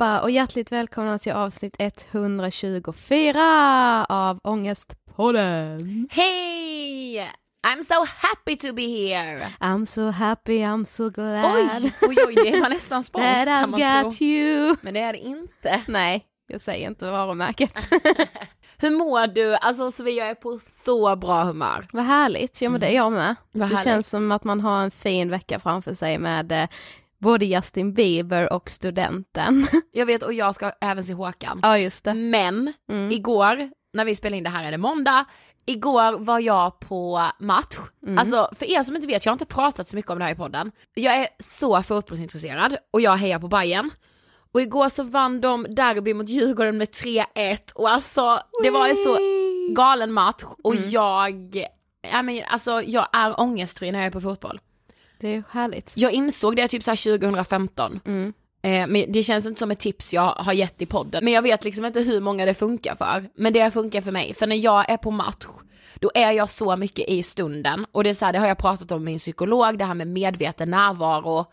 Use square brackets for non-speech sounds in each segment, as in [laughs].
allihopa och hjärtligt välkomna till avsnitt 124 av Ångestpodden. Hej! I'm so happy to be here! I'm so happy, I'm so glad. Oj, oj, oj, det var nästan spons kan I've man got tro. you. Men det är det inte. Nej, jag säger inte varumärket. [laughs] Hur mår du? Alltså Sofia, jag är på så bra humör. Vad härligt, ja men det är jag med. Vad det härligt. känns som att man har en fin vecka framför sig med eh, både Justin Bieber och studenten. [laughs] Jag vet och jag ska även se Håkan. ja just det. Men Mm. igår, när vi spelade in det här är det måndag, igår var jag på match. Mm. Alltså för er som inte vet, jag har inte pratat så mycket om det här i podden. Jag är så fotbollsintresserad och jag hejar på Bayern. Och igår så vann de derby mot Djurgården med 3-1 och alltså det var en så galen match och Mm. jag, ja men alltså jag är ångestfri när jag är på fotboll. Det är härligt. Jag insåg det typ så här 2015. Mm. Eh, men det känns inte som ett tips jag har gett i podden. Men jag vet liksom inte hur många det funkar för. Men det funkar för mig. För när jag är på match, då är jag så mycket i stunden. Och det är så här, det har jag pratat om med min psykolog, det här med medveten närvaro.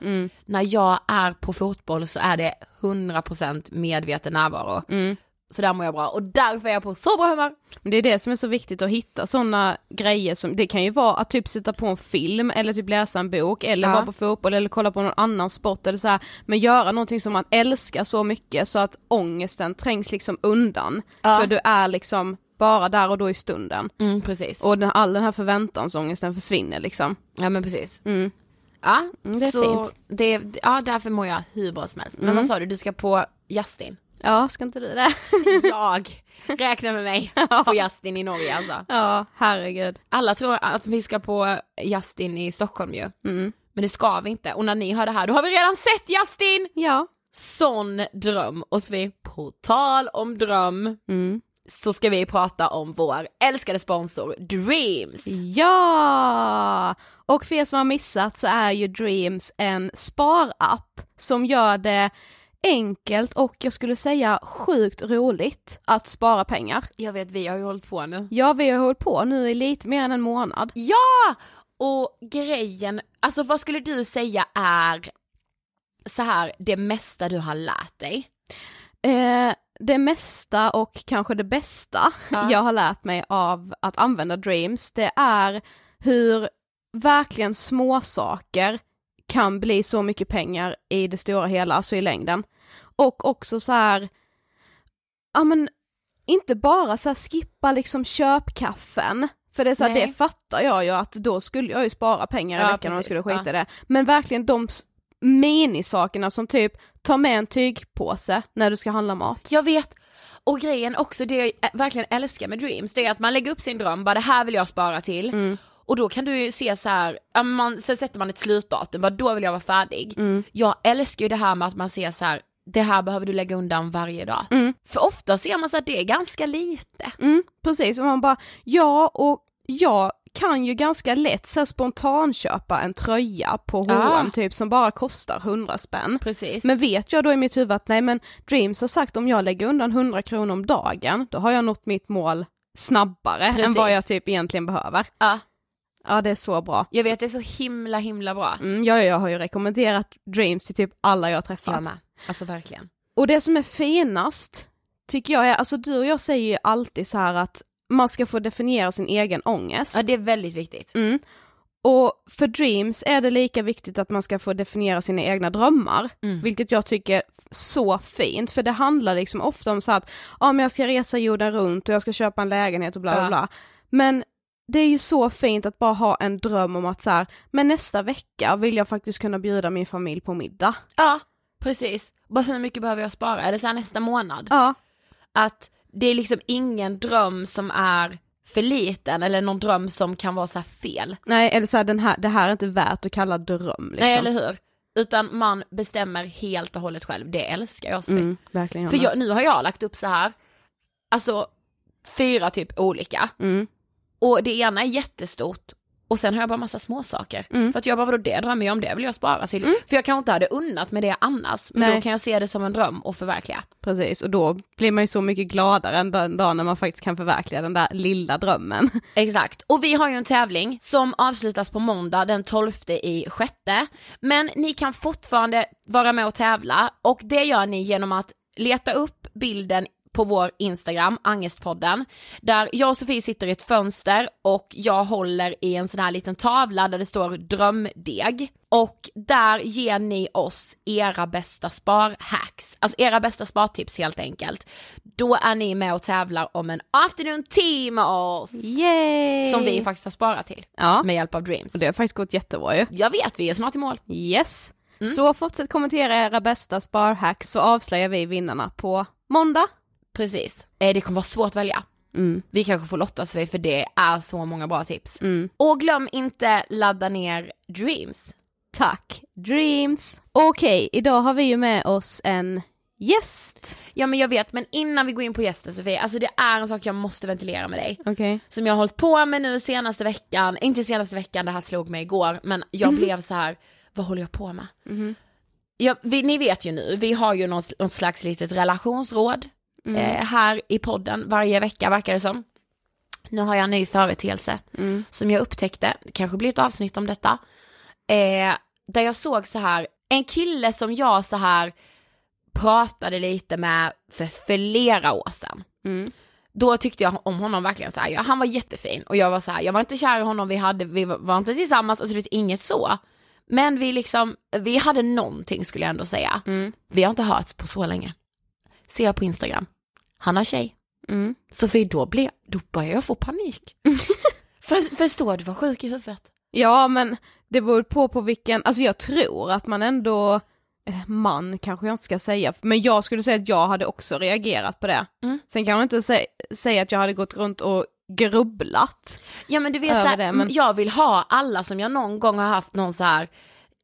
När jag är på fotboll så är det 100% medveten närvaro. Så där mår jag bra och därför är jag på så bra humör. Men det är det som är så viktigt att hitta sådana grejer som, det kan ju vara att typ sätta på en film eller typ läsa en bok eller Ja. vara på fotboll eller kolla på någon annan sport eller så här, men göra någonting som man älskar så mycket så att ångesten trängs liksom undan. Ja. För du är liksom bara där och då i stunden. Mm, precis. Och den, all den här förväntansångesten försvinner liksom. Ja men precis. Mm. Ja, Mm, det är så fint. Det, ja därför mår jag hur bra som helst. Men Mm. vad sa du, du ska på Justin? Ja, ska inte du det? [laughs] Jag räknar med mig på Justin i Norge alltså. ja, herregud. Alla tror att vi ska på Justin i Stockholm ju. Mm. Men det ska vi inte. Och när ni hör det här, då har vi redan sett Justin! Ja. Sån dröm. Och så vi, på tal om dröm, Mm. så ska vi prata om vår älskade sponsor Dreams. Ja! Och för er som har missat så är ju Dreams en sparapp som gör det enkelt och jag skulle säga sjukt roligt att spara pengar. Jag vet, vi har ju hållit på nu. Ja, vi har hållit på nu i lite mer än en månad. Ja! Och grejen, alltså vad skulle du säga är så här det mesta du har lärt dig? Eh, det mesta och kanske det bästa Ja. jag har lärt mig av att använda Dreams, det är hur verkligen små saker kan bli så mycket pengar i det stora hela, alltså i längden. Och också så här, ja men inte bara så skippa liksom köpkaffen, för det är så här, det fattar jag ju att då skulle jag ju spara pengar i Ja, veckan om jag skulle skita ja. i det. Men verkligen de minisakerna som typ, ta med en tygpåse när du ska handla mat. Jag vet, och grejen också, det jag verkligen älskar med Dreams, det är att man lägger upp sin dröm, bara det här vill jag spara till. Mm. Och då kan du ju se så här, man, sen sätter man ett slutdatum, bara då vill jag vara färdig. Mm. Jag älskar ju det här med att man ser så här, det här behöver du lägga undan varje dag. För ofta ser man så att det är ganska lite. Mm, precis, och man bara, ja och jag kan ju ganska lätt så spontanköpa en tröja på Ja. H&M typ som bara kostar 100 spänn. Precis. Men vet jag då i mitt huvud att nej men Dreams har sagt om jag lägger undan 100 kronor om dagen, då har jag nått mitt mål snabbare än Precis. vad jag typ egentligen behöver. ja, Ja det är så bra. jag vet det är så himla himla bra. Mm, ja, jag har ju rekommenderat Dreams till typ alla jag träffat. Jag med, alltså verkligen. Och det som är finast, tycker jag är, alltså du och jag säger ju alltid så här att man ska få definiera sin egen ångest. Ja det är väldigt viktigt. Mm. Och för Dreams är det lika viktigt att man ska få definiera sina egna drömmar, Mm. vilket jag tycker är så fint, för det handlar liksom ofta om så att, ja men jag ska resa jorden runt och jag ska köpa en lägenhet och bla bla Ja. bla. Men det är ju så fint att bara ha en dröm om att så här, men nästa vecka vill jag faktiskt kunna bjuda min familj på middag. Ja, precis. Bara hur mycket behöver jag spara? Är det så här nästa månad? Ja, att det är liksom ingen dröm som är för liten eller någon dröm som kan vara så här fel. Nej eller så här, den här, det här är inte värt att kalla dröm liksom. Nej eller hur? Utan man bestämmer helt och hållet själv, det älskar jag Sofie. Mm, verkligen. För jag, nu har jag lagt upp så här, alltså fyra typ olika. Mm. Och det ena är jättestort och sen har jag bara massa små saker. Mm. För att jag bara, vadå det drömmer jag om, det vill jag spara till. För jag kanske inte hade unnat med det annars, men Nej. då kan jag se det som en dröm och förverkliga. Precis, och då blir man ju så mycket gladare än den dagen när man faktiskt kan förverkliga den där lilla drömmen. [laughs] Exakt, och vi har ju en tävling som avslutas på måndag den 12 i sjätte. Men ni kan fortfarande vara med och tävla och det gör ni genom att leta upp bilden på vår Instagram, Angestpodden, där jag och Sofie sitter i ett fönster och jag håller i en sån här liten tavla där det står drömdeg. Och där ger ni oss era bästa sparhacks, alltså era bästa spartips helt enkelt. Då är ni med och tävlar om en afternoon tea med oss! Yay! Som vi faktiskt har sparat till Ja, med hjälp av Dreams. och det har faktiskt gått jättebra ju. Jag vet, vi är snart i mål. Yes! Mm. Så fortsätt kommentera era bästa sparhack så avslöjar vi vinnarna på måndag. Precis. Eh, Det kommer vara svårt att välja. Mm. Vi kanske får lotta Sofie för det är så många bra tips. Mm. Och glöm inte ladda ner Dreams. Tack Dreams! Okej, idag har vi ju med oss en gäst. Ja men jag vet, men innan vi går in på gästen Sofie, alltså det är en sak jag måste ventilera med dig. Okej. Som jag har hållit på med nu senaste veckan, inte senaste veckan, det här slog mig igår, men jag blev så här: vad håller jag på med? Ja, vi, ni vet ju nu, vi har ju något slags litet relationsråd eh, här i podden varje vecka verkar det som. Nu har jag en ny företeelse som jag upptäckte, det kanske blir ett avsnitt om detta, eh, där jag såg så här, en kille som jag så här pratade lite med för flera år sedan. Mm. Då tyckte jag om honom verkligen så här, ja, han var jättefin och jag var så här, jag var inte kär i honom, vi, hade, vi var var inte tillsammans, alltså det är inget så. Men vi liksom, vi hade någonting skulle jag ändå säga. Mm. Vi har inte hörts på så länge. Ser jag på Instagram, han har tjej. Mm. Sofie, då, blev, då börjar jag få panik. [laughs] För, förstår du vad sjuk i huvudet? Ja men det beror på på vilken, alltså jag tror att man ändå, man kanske jag inte ska säga, men jag skulle säga att jag hade också reagerat på det. Mm. Sen kan man inte sä- säga att jag hade gått runt och grubblat. Ja men du vet Över så här, det, men- jag vill ha alla som jag någon gång har haft någon så här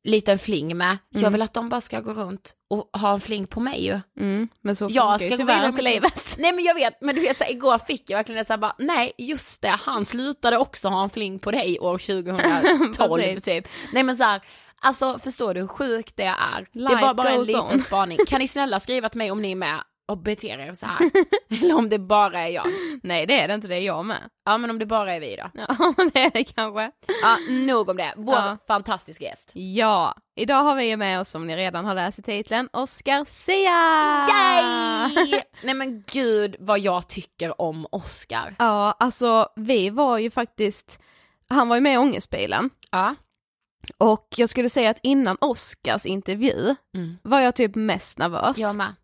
liten fling med, jag Mm. vill att de bara ska gå runt och ha en fling på mig ju. Mm, men så Jag ska gå vidare inte med livet. Nej men jag vet, men du vet så här, igår fick jag verkligen så här bara, nej just det, han slutade också ha en fling på dig år [laughs] 2012 Precis. typ. Nej men så här, alltså förstår du hur sjukt det är? det Life var bara en liten on. spaning. Kan ni snälla skriva till mig om ni är med och beter er så här? [laughs] Eller om det bara är jag. Nej det är det inte, det är jag med. Ja men om det bara är vi då. Ja [laughs] det är det kanske. Ja, nog om det. Vår Ja. fantastiska gäst. Ja, idag har vi med oss som ni redan har läst i titeln, Oscar Sia! Yay! Nej men gud vad jag tycker om Oscar. Ja, alltså vi var ju faktiskt, han var ju med i Ångestbilen Ja. och jag skulle säga att innan Oscars intervju Mm. var jag typ mest nervös. Jag med.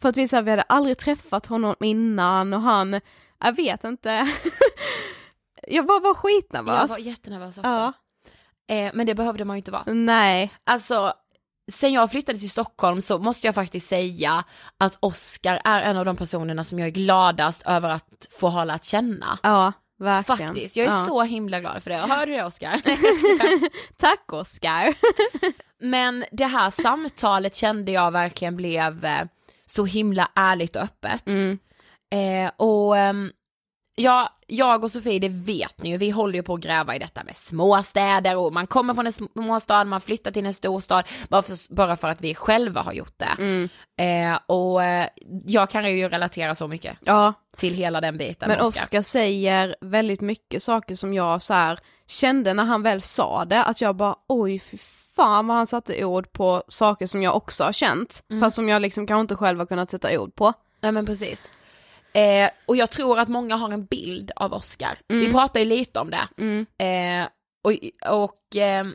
För att vi, så här, vi hade aldrig träffat honom innan och han, jag vet inte. [laughs] jag bara var skitnervös. Jag var jättenervös också. Ja, Eh, men det behövde man ju inte vara. nej. Alltså, sen jag flyttade till Stockholm så måste jag faktiskt säga att Oscar är en av de personerna som jag är gladast över att få ha lärt känna. Ja, verkligen. Faktiskt, jag är ja. så himla glad för det. Hörde du det Oscar? [laughs] [laughs] Tack Oscar! Men det här samtalet kände jag verkligen blev eh, så himla ärligt och öppet. Mm. Eh, och ehm, ja, jag och Sofie, det vet ni ju, vi håller ju på att gräva i detta med småstäder och man kommer från en småstad, man flyttar till en storstad bara för, bara för att vi själva har gjort det. Mm. Eh, och eh, jag kan ju relatera så mycket Ja, till hela den biten. men. Oscar säger väldigt mycket saker som jag så här kände när han väl sa det, att jag bara oj fy fan vad han satte ord på saker som jag också har känt, Mm. fast som jag liksom kanske inte själv har kunnat sätta ord på. Ja men precis. Eh, och jag tror att många har en bild av Oscar. Vi Mm. pratar ju lite om det. Mm. Eh, och och ehm,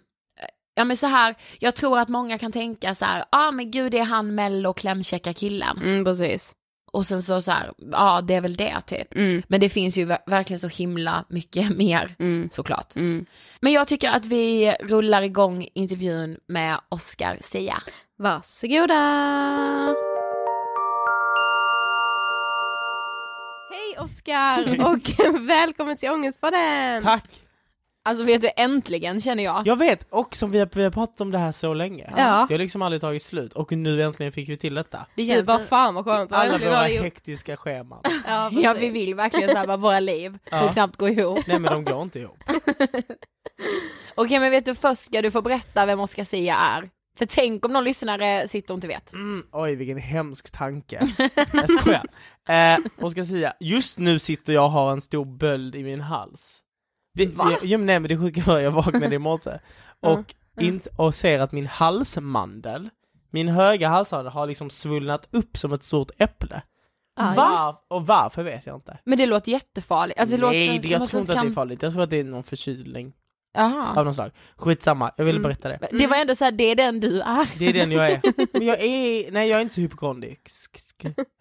ja men så här, jag tror att många kan tänka så här, ja ah, men gud det är han mello klämkäcka killen. Mm, precis. Och sen så så här, ja det är väl det typ. Mm. Men det finns ju ver- verkligen så himla mycket [laughs] mer Mm. såklart. Mm. Men jag tycker att vi rullar igång intervjun med Oscar Sia. Varsågoda! Hej Oskar [laughs] och [laughs] välkommen till Ångestpodden! Tack! Alltså vet du, äntligen känner jag. Jag vet, och som vi har, vi har pratat om det här så länge. Ja. Det har liksom aldrig tagit slut, och nu äntligen fick vi till detta. Det Gud vad fan vad skönt Alla våra hektiska scheman. Ja, Ja vi vill verkligen bara våra liv så Ja. knappt går ihop. Nej men de går inte ihop. [laughs] Okej men vet du först ska du få berätta vem Oscar Sia är. För tänk om någon lyssnare sitter och inte vet. Mm, oj vilken hemsk tanke. Jag skojar. [laughs] Eh, ska säga, just nu sitter jag och har en stor böld i min hals. Det, Va? Jag, ja, men nej men det sjuka var jag vaknade i morse [laughs] och, in, och ser att min halsmandel, min höga halsmandel har liksom svullnat upp som ett stort äpple. Aj. Var, och varför vet jag inte. Men det låter jättefarligt. Alltså, det nej, låter det, jag tror inte att det är kan... farligt, jag tror att det är någon förkylning Jaha. av något slag. Skitsamma, jag ville Mm. berätta det. Det var ändå så här, det är den du är. Det är den jag är. [laughs] Men jag är, nej jag är inte hypokondrisk.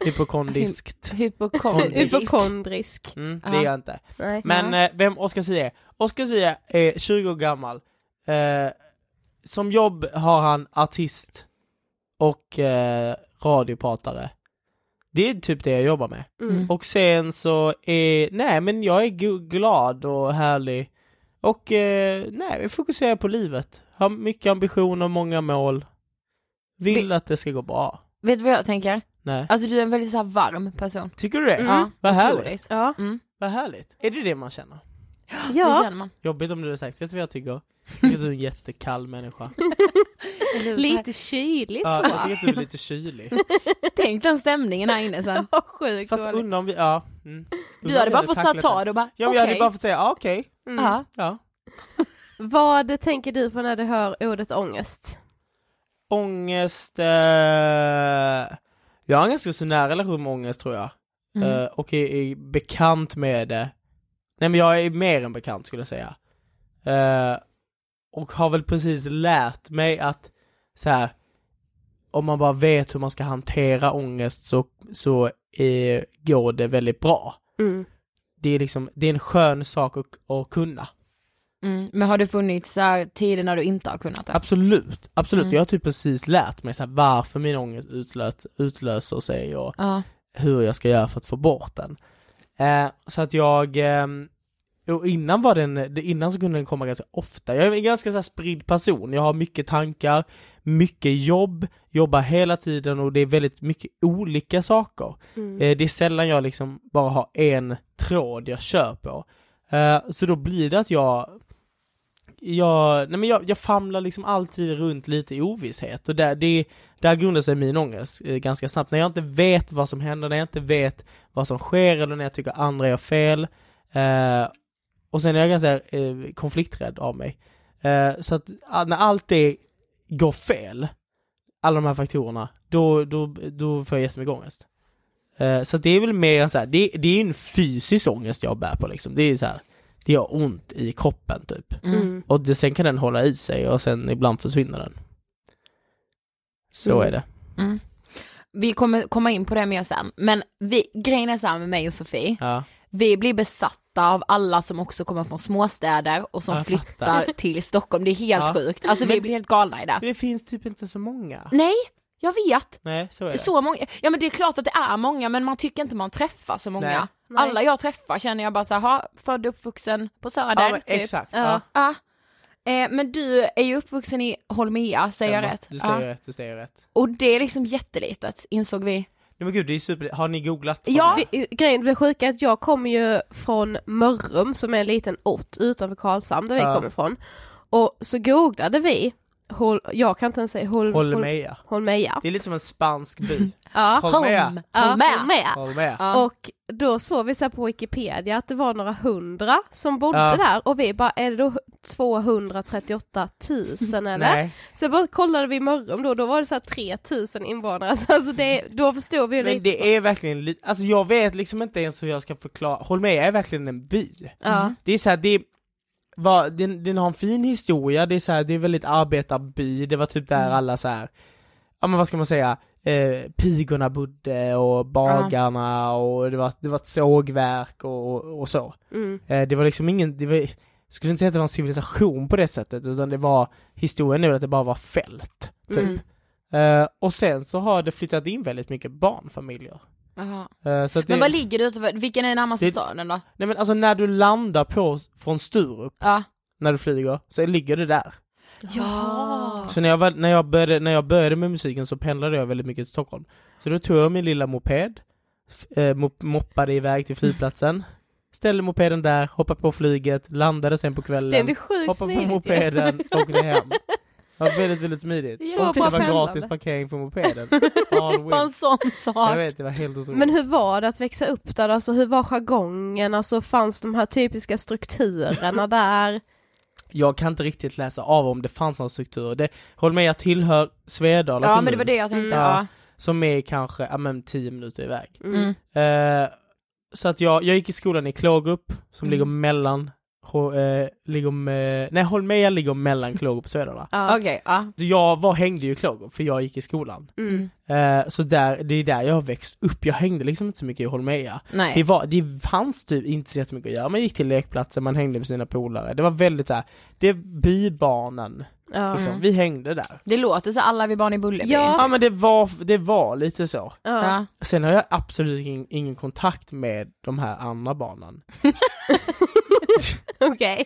Hypokondiskt. [laughs] Hypokondrisk. Hypokondrisk. Mm, det är jag inte. Nej. Men eh, vem Oscar Zia är? Oscar Zia är 20 år gammal. Eh, som jobb har han artist och eh, radiopratare. Det är typ det jag jobbar med. Mm. Och sen så är, nej men jag är glad och härlig. Och eh, nej, vi fokuserar på livet. Har mycket ambitioner, många mål. Vill att det ska gå bra. Vet du vad jag tänker? Nej. Alltså du är en väldigt så här varm person. Tycker du det? Mm. Ja, Vad härligt. Ja. Mm. Vad härligt. Är det det man känner? Det ja. känner man. Jobbigt om du hade sagt, vet du vad jag tycker? Jag tycker att du är en jättekall människa. [laughs] Lite kyligt Ja, så. jag tycker att du är lite kylig. [laughs] Tänk den stämningen här inne sen. [laughs] Ja, Sjukt Fast undrar om vi, ja. Mm. Du hade bara fått så tacklat ta det. och bara Ja men jag hade bara fått säga, ja okej. Mm. Ja. Ja. Vad tänker du på när du hör ordet ångest? Ångest, eh... jag har en ganska så nära relation med ångest tror jag. Mm. Eh, och är, är bekant med det. Nej men jag är mer än bekant skulle jag säga. Eh, och har väl precis lärt mig att så här, om man bara vet hur man ska hantera ångest så, så eh, går det väldigt bra. Mm. Det är liksom, det är en skön sak att, att kunna. Mm. Men har det funnits så här tider när du inte har kunnat det? Absolut, absolut. Mm. Jag har typ precis lärt mig så här, varför min ångest utlöt, utlöser sig och Ja. hur jag ska göra för att få bort den. Eh, så att jag, ehm, och innan var den, innan så kunde den komma ganska ofta. Jag är en ganska så spridd person, jag har mycket tankar, mycket jobb, jobbar hela tiden och det är väldigt mycket olika saker. Mm. Eh, det är sällan jag liksom bara har en tråd jag kör på. Eh, så då blir det att jag jag, nej men jag, jag famlar liksom alltid runt lite i ovisshet och där, det, där grundar sig min ångest eh, ganska snabbt. När jag inte vet vad som händer, när jag inte vet vad som sker eller när jag tycker andra gör fel. Eh, och sen är jag ganska eh, konflikträdd av mig. Eh, så att ah, när allt det går fel, alla de här faktorerna, då, då, då får jag jättemycket ångest. Eh, så att det är väl mer så här, det, det är en fysisk ångest jag bär på liksom. Det är så här, det gör ont i kroppen typ. Mm. Och det, sen kan den hålla i sig och sen ibland försvinner den. Så Mm. är det. Mm. Vi kommer komma in på det mer sen, men vi, grejen är så här med mig och Sofie, Ja. Vi blir besatta av alla som också kommer från småstäder och som Jag flyttar fattar. till Stockholm, det är helt Ja. sjukt. Alltså vi Men- blir helt galna i det. Det finns typ inte så många. Nej, jag vet. Nej, så är det. Så många, ja men det är klart att det är många men man tycker inte man träffar så många. Nej. Nej. Alla jag träffar känner jag bara så här, "Ha, född och uppvuxen på Söder, ja, men, typ. exakt. Ja. Ja. Eh, men du är ju uppvuxen i Holmia, säger jag Ja, rätt? Du säger Ja. rätt, du säger rätt. Och det är liksom jättelitet, insåg vi. Nej men gud, det är super... Har ni googlat? Ja. Vi, grejen, det sjuka är att jag kommer ju från Mörrum som är en liten ort utanför Karlshamn där vi Ja. kommer ifrån. Och så googlade vi, Hol, jag kan inte ens säga Hol, Håller Hol. Holmeja. Det är lite som en spansk by. [laughs] Ja. Holmeja. Håll med. Ja. Och då såg vi så på Wikipedia att det var några hundra som bodde Ja. där och vi bara, är det då 238 000 [laughs] eller? Nej. Så bara kollade vi i Mörrum då, då var det så här 3000 invånare, [laughs] så alltså det, då förstod vi ju Men lite. det är verkligen lite, alltså jag vet liksom inte ens hur jag ska förklara, Holmea är verkligen en by. Ja. Det är så här, det är, vad, den, den har en fin historia, det är så här, det är väldigt arbetarby, det var typ där Mm. alla så här, ja men vad ska man säga, eh, pigorna bodde och bagarna och det var, det var ett sågverk och, och, så. Mm. Eh, det var liksom ingen, det var, skulle inte säga att det var en civilisation på det sättet, utan det var, historien är väl att det bara var fält, typ. Mm. Eh, och sen så har det flyttat in väldigt mycket barnfamiljer. Eh, så det, Men vad ligger det utanför, vilken är närmaste Det- staden då? Nej men alltså när du landar på, från Sturup, Ja. när du flyger, så ligger det där. Ja. Så när jag, var, när, jag började, när jag började med musiken så pendlade jag väldigt mycket till Stockholm. Så då tog jag min lilla moped, eh, mop, moppade iväg till flygplatsen, ställde mopeden där, hoppade på flyget, landade sen på Det är kvällen, sjukt hoppade på mopeden och åkte hem. [laughs] Det var väldigt, väldigt smidigt. Så och det var pendlande. gratis parkering på mopeden. [laughs] Bara en sån Jag sak. vet, det var helt otroligt. Men hur var det att växa upp där? Alltså hur var jargongen? Alltså fanns de här typiska strukturerna [laughs] där? Jag kan inte riktigt läsa av om det fanns någon struktur. Det, håll med, jag tillhör Svedala Ja kommun, men det var det jag tänkte, Mm. ja. som är kanske, ja men 10 minuter iväg. Mm. Eh, så att jag, jag gick i skolan i Klågerup, som Mm. ligger mellan, ligger med, nej Holmeja ligger mellan Klågerup och Svedala. Ja. Okej, ja. Så jag var, hängde ju i Klågerup, för jag gick i skolan. Mm. Eh, så där, det är där jag har växt upp, jag hängde liksom inte så mycket i Holmeja. Nej. Det, var, det fanns typ inte så jättemycket att göra, man gick till lekplatsen, man hängde med sina polare. Det var väldigt så här, det är bybarnen, Ja. liksom. Vi hängde där. Det låter så alla vi barn i Bullerby. Ja. Ja men det var, det var lite så. Ja. Sen har jag absolut ingen, ingen kontakt med de här andra barnen. [laughs] [laughs] Okej.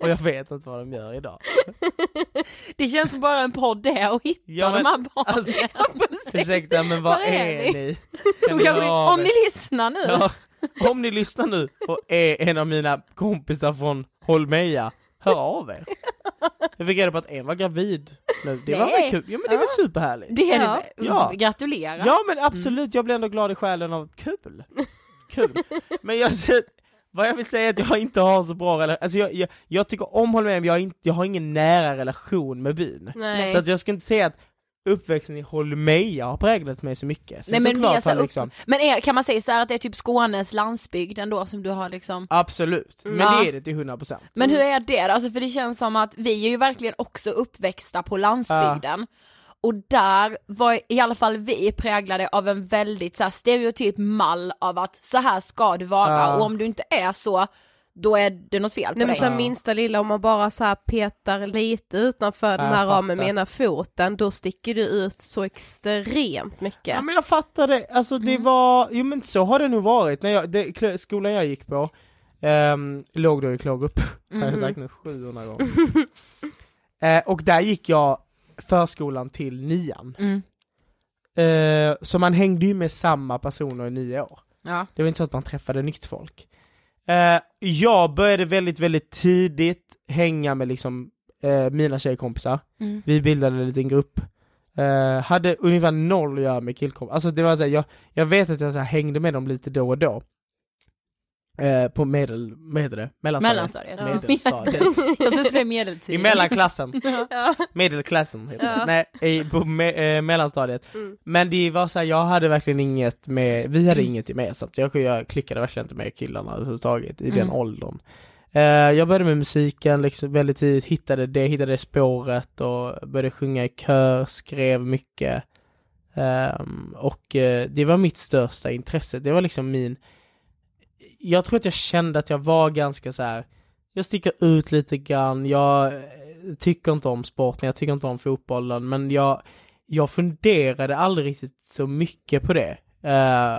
Och jag vet inte vad de gör idag. [laughs] Det känns som bara en podd det att hitta Ja, men- de här barnen. Alltså, [laughs] Ursäkta men vad Var är är ni? ni? Kan ni höra av om er? ni lyssnar nu. Ja, om ni lyssnar nu och är en av mina kompisar från Holmeja, hör av er. Jag fick reda på att en var gravid nu. Det var Nej. väl kul? Ja men det var superhärligt. Det är Ja. det. Ja. Gratulerar. Ja men absolut, jag blir ändå glad i själen av kul. Kul. Men jag ser, vad jag vill säga är att jag inte har så bra relation, alltså jag, jag, jag tycker om Holmeja men jag har, inte, jag har ingen nära relation med byn. Nej. Så att jag skulle inte säga att uppväxten i Holmeja har präglat mig så mycket. Sen Nej, men mer så liksom, Men är, kan man säga så här att det är typ Skånes landsbygd ändå som du har liksom absolut, men Ja. det är det till 100%. Men hur är det då? Alltså för det känns som att vi är ju verkligen också uppväxta på landsbygden och där var i alla fall vi präglade av en väldigt så här, stereotyp mall av att så här ska du vara Ja. och om du inte är så då är det något fel på Nej men dig. så här, Ja. minsta lilla om man bara så här petar lite utanför den jag här ramen med ena foten, då sticker du ut så extremt mycket. Ja men jag fattar det, alltså det var, jo men så har det nog varit när jag, det, skolan jag gick på, ehm, låg då i Klågerup, har jag Mhm. sagt nu 700 gånger. [laughs] eh, och där gick jag förskolan till nian. Mm. Eh, så man hängde ju med samma personer i nio år. Ja. Det var inte så att man träffade nytt folk. Eh, jag började väldigt, väldigt tidigt hänga med liksom eh, mina tjejkompisar. Mm. Vi bildade en liten grupp. Eh, hade ungefär noll att göra med killkompisar. Alltså det var så här, jag, jag vet att jag så här, hängde med dem lite då och då. Eh, på medel, vad heter det? Mellanstadiet. Ja. Medelstadiet. [laughs] Jag tror det är medeltid. I mellanklassen. [laughs] Ja. Medelklassen heter Ja. det. Nej, i, på me, eh, mellanstadiet. Mm. Men det var så här, jag hade verkligen inget med, vi hade inget gemensamt. Jag, jag klickade verkligen inte med killarna överhuvudtaget i den Mm. åldern. Eh, jag började med musiken liksom väldigt tidigt, hittade det, hittade det spåret och började sjunga i kör, skrev mycket. Ehm, och eh, det var mitt största intresse, det var liksom min Jag tror att jag kände att jag var ganska så här. jag sticker ut lite grann, jag eh, tycker inte om sporten, jag tycker inte om fotbollen, men jag jag funderade aldrig riktigt så mycket på det. Eh,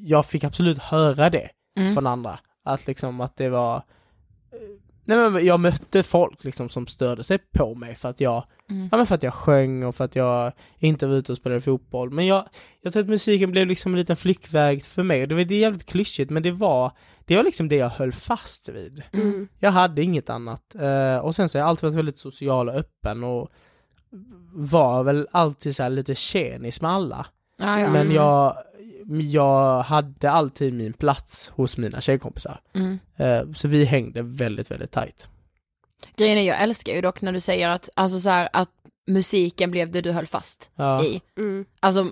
jag fick absolut höra det Mm. från andra. Att liksom att det var Nej men jag mötte folk liksom som störde sig på mig för att jag Mm. Ja men för att jag sjöng och för att jag inte var ute och spelade fotboll. Men jag, jag tror att musiken blev liksom en liten flyktväg för mig. Och det var det är jävligt klyschigt men det var Det var liksom det jag höll fast vid. Mm. Jag hade inget annat. Eh, och sen så har jag alltid varit väldigt social och öppen och var väl alltid så här lite tjenis med alla. Ja, ja. Men jag, jag hade alltid min plats hos mina tjejkompisar. Mm. Eh, så vi hängde väldigt, väldigt tajt. Grejen är, jag älskar ju dock när du säger att, alltså så här, att musiken blev det du höll fast Ja. i. Mm. Alltså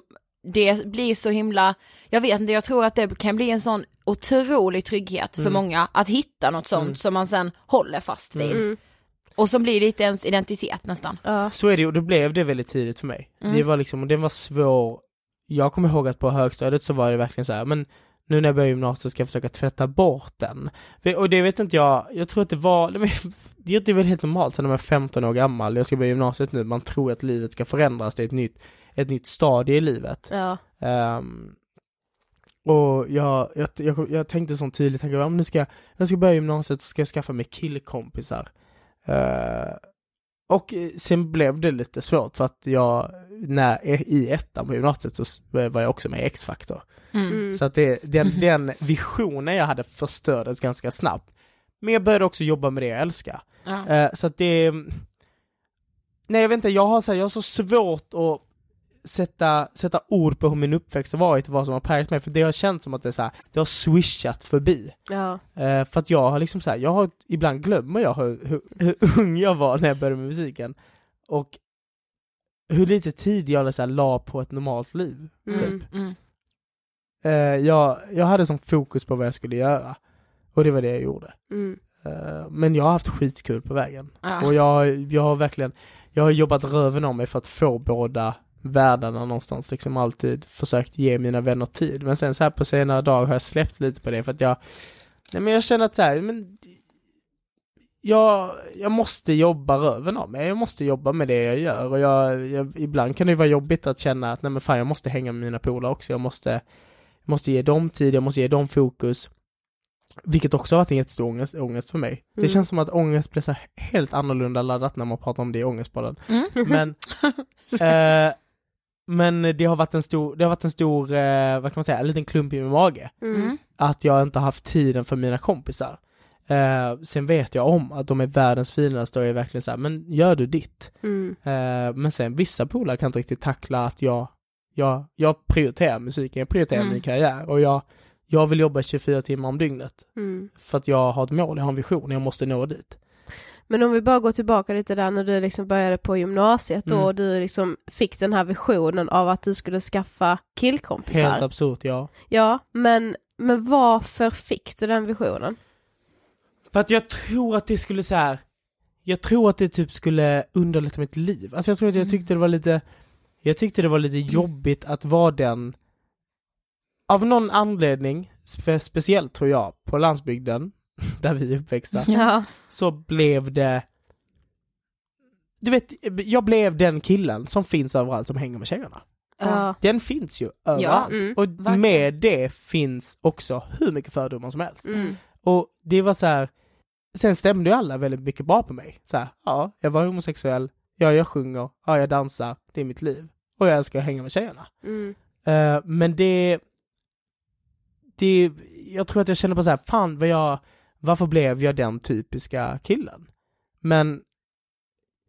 det blir så himla, jag vet inte, jag tror att det kan bli en sån otrolig trygghet för Mm. många att hitta något sånt Mm. som man sen håller fast vid. Mm. Och som blir lite ens identitet nästan. Ja. Så är det och då blev det väldigt tidigt för mig. Mm. Det var liksom, och det var svår Jag kommer ihåg att på högstadiet så var det verkligen så här, men nu när jag börjar gymnasiet ska jag försöka tvätta bort den. Det- Och det vet inte jag, jag tror att det var, det [laughs] är väl helt normalt så när man är 15 år gammal, jag ska börja gymnasiet nu, man tror att livet ska förändras till ett nytt, ett nytt stadie i livet. Ja. Ehm, Och jag, jag, jag, jag tänkte så tydligt, tänkte, ja, men nu ska jag, jag ska börja gymnasiet så ska jag skaffa mig killkompisar. Eh, och sen blev det lite svårt för att jag, när, i ettan på gymnasiet så var jag också med i X-Factor. Mm. Så att det, den, den visionen jag hade förstördes ganska snabbt. Men jag började också jobba med det jag älskar. Ja. Eh, så att det, nej jag vet inte, jag har så, här, jag har så svårt att sätta, sätta ord på hur min uppväxt har varit och vad som har präglat mig, för det har känts som att det är så här, det har swishat förbi. Ja. Eh, för att jag har liksom så här, jag har, ibland glömmer jag hur, hur, hur ung jag var när jag började med musiken. Och hur lite tid jag så la på ett normalt liv. Mm. Typ. Mm. Eh, jag, jag hade som fokus på vad jag skulle göra. Och det var det jag gjorde. Mm. Eh, men jag har haft skitkul på vägen. Ja. Och jag, jag har verkligen, jag har jobbat röven av mig för att få båda världarna någonstans, liksom alltid försökt ge mina vänner tid. Men sen så här på senare dag har jag släppt lite på det för att jag, nej men jag känner att så här, men jag, jag måste jobba röven av mig, jag måste jobba med det jag gör och jag, jag, ibland kan det vara jobbigt att känna att nej men fan jag måste hänga med mina polare också, jag måste, jag måste ge dem tid, jag måste ge dem fokus. Vilket också har varit en jättestor ångest, ångest för mig. Mm. Det känns som att ångest blir så helt annorlunda laddat när man pratar om det i Ångestpodden. Mm. Men, [laughs] eh, men det har varit en stor, det har varit en stor, eh, vad kan man säga, en liten klump i min mage. Mm. Att jag inte har haft tiden för mina kompisar. Eh, sen vet jag om att de är världens finaste och är verkligen så här, men gör du ditt. Mm. Eh, men sen vissa polare kan inte riktigt tackla att jag, jag, jag prioriterar musiken, jag prioriterar Mm. min karriär och jag, jag vill jobba 24 timmar om dygnet. Mm. För att jag har ett mål, jag har en vision, jag måste nå dit. Men om vi bara går tillbaka lite där när du liksom började på gymnasiet då Mm. och du liksom fick den här visionen av att du skulle skaffa killkompisar. Helt absurt, ja. Ja, men, men varför fick du den visionen? För att jag tror att det skulle så här. jag tror att det typ skulle underlätta mitt liv. Alltså jag tror att jag Mm. tyckte det var lite, jag tyckte det var lite jobbigt att vara den, av någon anledning, spe, speciellt tror jag, på landsbygden, [laughs] där vi är uppväxta, Ja. så blev det du vet, jag blev den killen som finns överallt som hänger med tjejerna. Ja. Den finns ju överallt. mm, och verkligen. med det finns också hur mycket fördomar som helst. Mm. Och det var så här. Sen stämde ju alla väldigt mycket bra på mig. Så här, ja, jag var homosexuell, ja, jag sjunger, ja, jag dansar, det är mitt liv. Och jag älskar att hänga med tjejerna. Mm. Eh, men det, det, jag tror att jag kände på så här, fan vad jag, varför blev jag den typiska killen? Men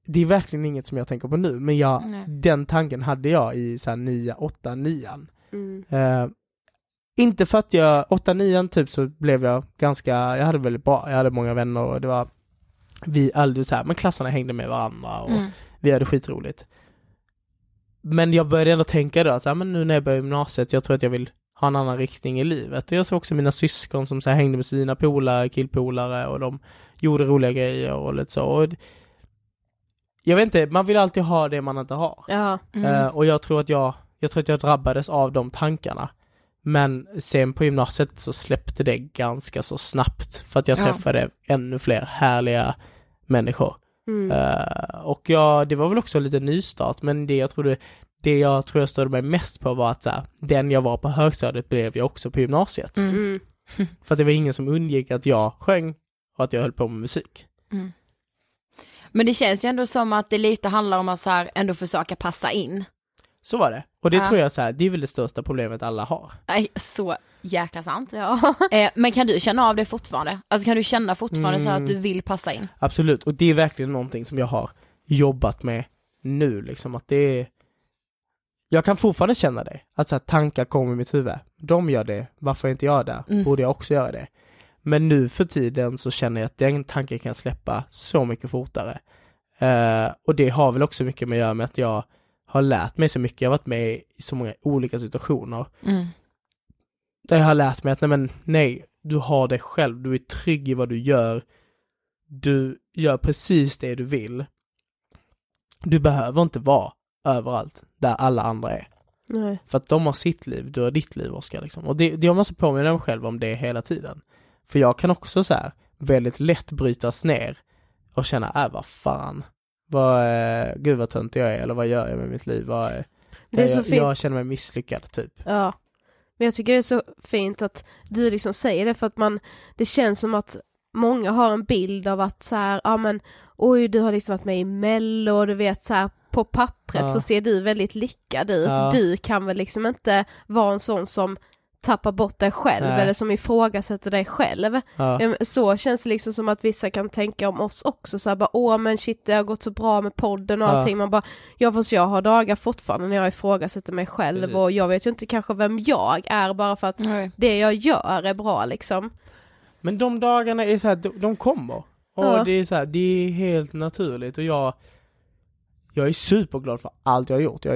det är verkligen inget som jag tänker på nu, men jag, Nej. den tanken hade jag i så här 9, 8, 9 Mm. Eh, inte för att jag, 8 9 typ så blev jag ganska, jag hade väldigt bra, jag hade många vänner och det var, vi aldrig så här, men klasserna hängde med varandra och Mm. vi hade skitroligt. Men jag började ändå tänka då att så här, men nu när jag börjar gymnasiet, jag tror att jag vill ha en annan riktning i livet. Och jag såg också mina syskon som så här, hängde med sina polare, killpolare och de gjorde roliga grejer och lite så. Och jag vet inte, man vill alltid ha det man inte har. Ja. Mm. Eh, och jag tror att jag, jag tror att jag drabbades av de tankarna. Men sen på gymnasiet så släppte det ganska så snabbt för att jag Ja. träffade ännu fler härliga människor. Mm. Eh, och jag, det var väl också lite nystart, men det jag trodde, det jag tror jag störde mig mest på var att så här, den jag var på högstadiet blev jag också på gymnasiet. Mm. Mm. [laughs] För att det var ingen som undgick att jag sjöng och att jag höll på med musik. Mm. Men det känns ju ändå som att det lite handlar om att så här ändå försöka passa in. Så var det. Och det Ja. tror jag så här, det är väl det största problemet alla har. Nej, så jäkla sant. Ja. [laughs] Eh, men kan du känna av det fortfarande? Alltså kan du känna fortfarande så här att Mm. du vill passa in? Absolut, och det är verkligen någonting som jag har jobbat med nu liksom, att det är Jag kan fortfarande känna det, att så här, tankar kommer i mitt huvud. De gör det, varför är inte jag där? Mm. Borde jag också göra det? Men nu för tiden så känner jag att den tanken kan släppa så mycket fortare. Eh, och det har väl också mycket med att göra med att jag har lärt mig så mycket, jag har varit med i så många olika situationer Mm. där jag har lärt mig att nej men nej, du har dig själv, du är trygg i vad du gör. Du gör precis det du vill. Du behöver inte vara överallt där alla andra är. Nej. För att de har sitt liv, du har ditt liv Oskar liksom. Och det, det jag måste påminna mig själv om det hela tiden. För jag kan också så här väldigt lätt brytas ner och känna, äh vad fan. Vad, eh, gud vad tönt jag är, eller vad gör jag med mitt liv? Vad, eh, Det är så jag, fint. jag känner mig misslyckad typ. Ja. Men jag tycker det är så fint att du liksom säger det för att man, det känns som att många har en bild av att så här, ja men oj du har liksom varit med i mello och du vet så här på pappret Ja. så ser du väldigt lyckad ut. Ja. Du kan väl liksom inte vara en sån som tappar bort dig själv Nej. eller som ifrågasätter dig själv. Ja. Så känns det liksom som att vissa kan tänka om oss också så här bara åh men shit det har gått så bra med podden och Ja. allting. Man bara ja fast jag har dagar fortfarande när jag ifrågasätter mig själv Precis. och jag vet ju inte kanske vem jag är bara för att Nej. det jag gör är bra liksom. Men de dagarna är så här, de, de kommer. Och Ja. det är så här, det är helt naturligt och jag jag är superglad för allt jag har gjort. Jag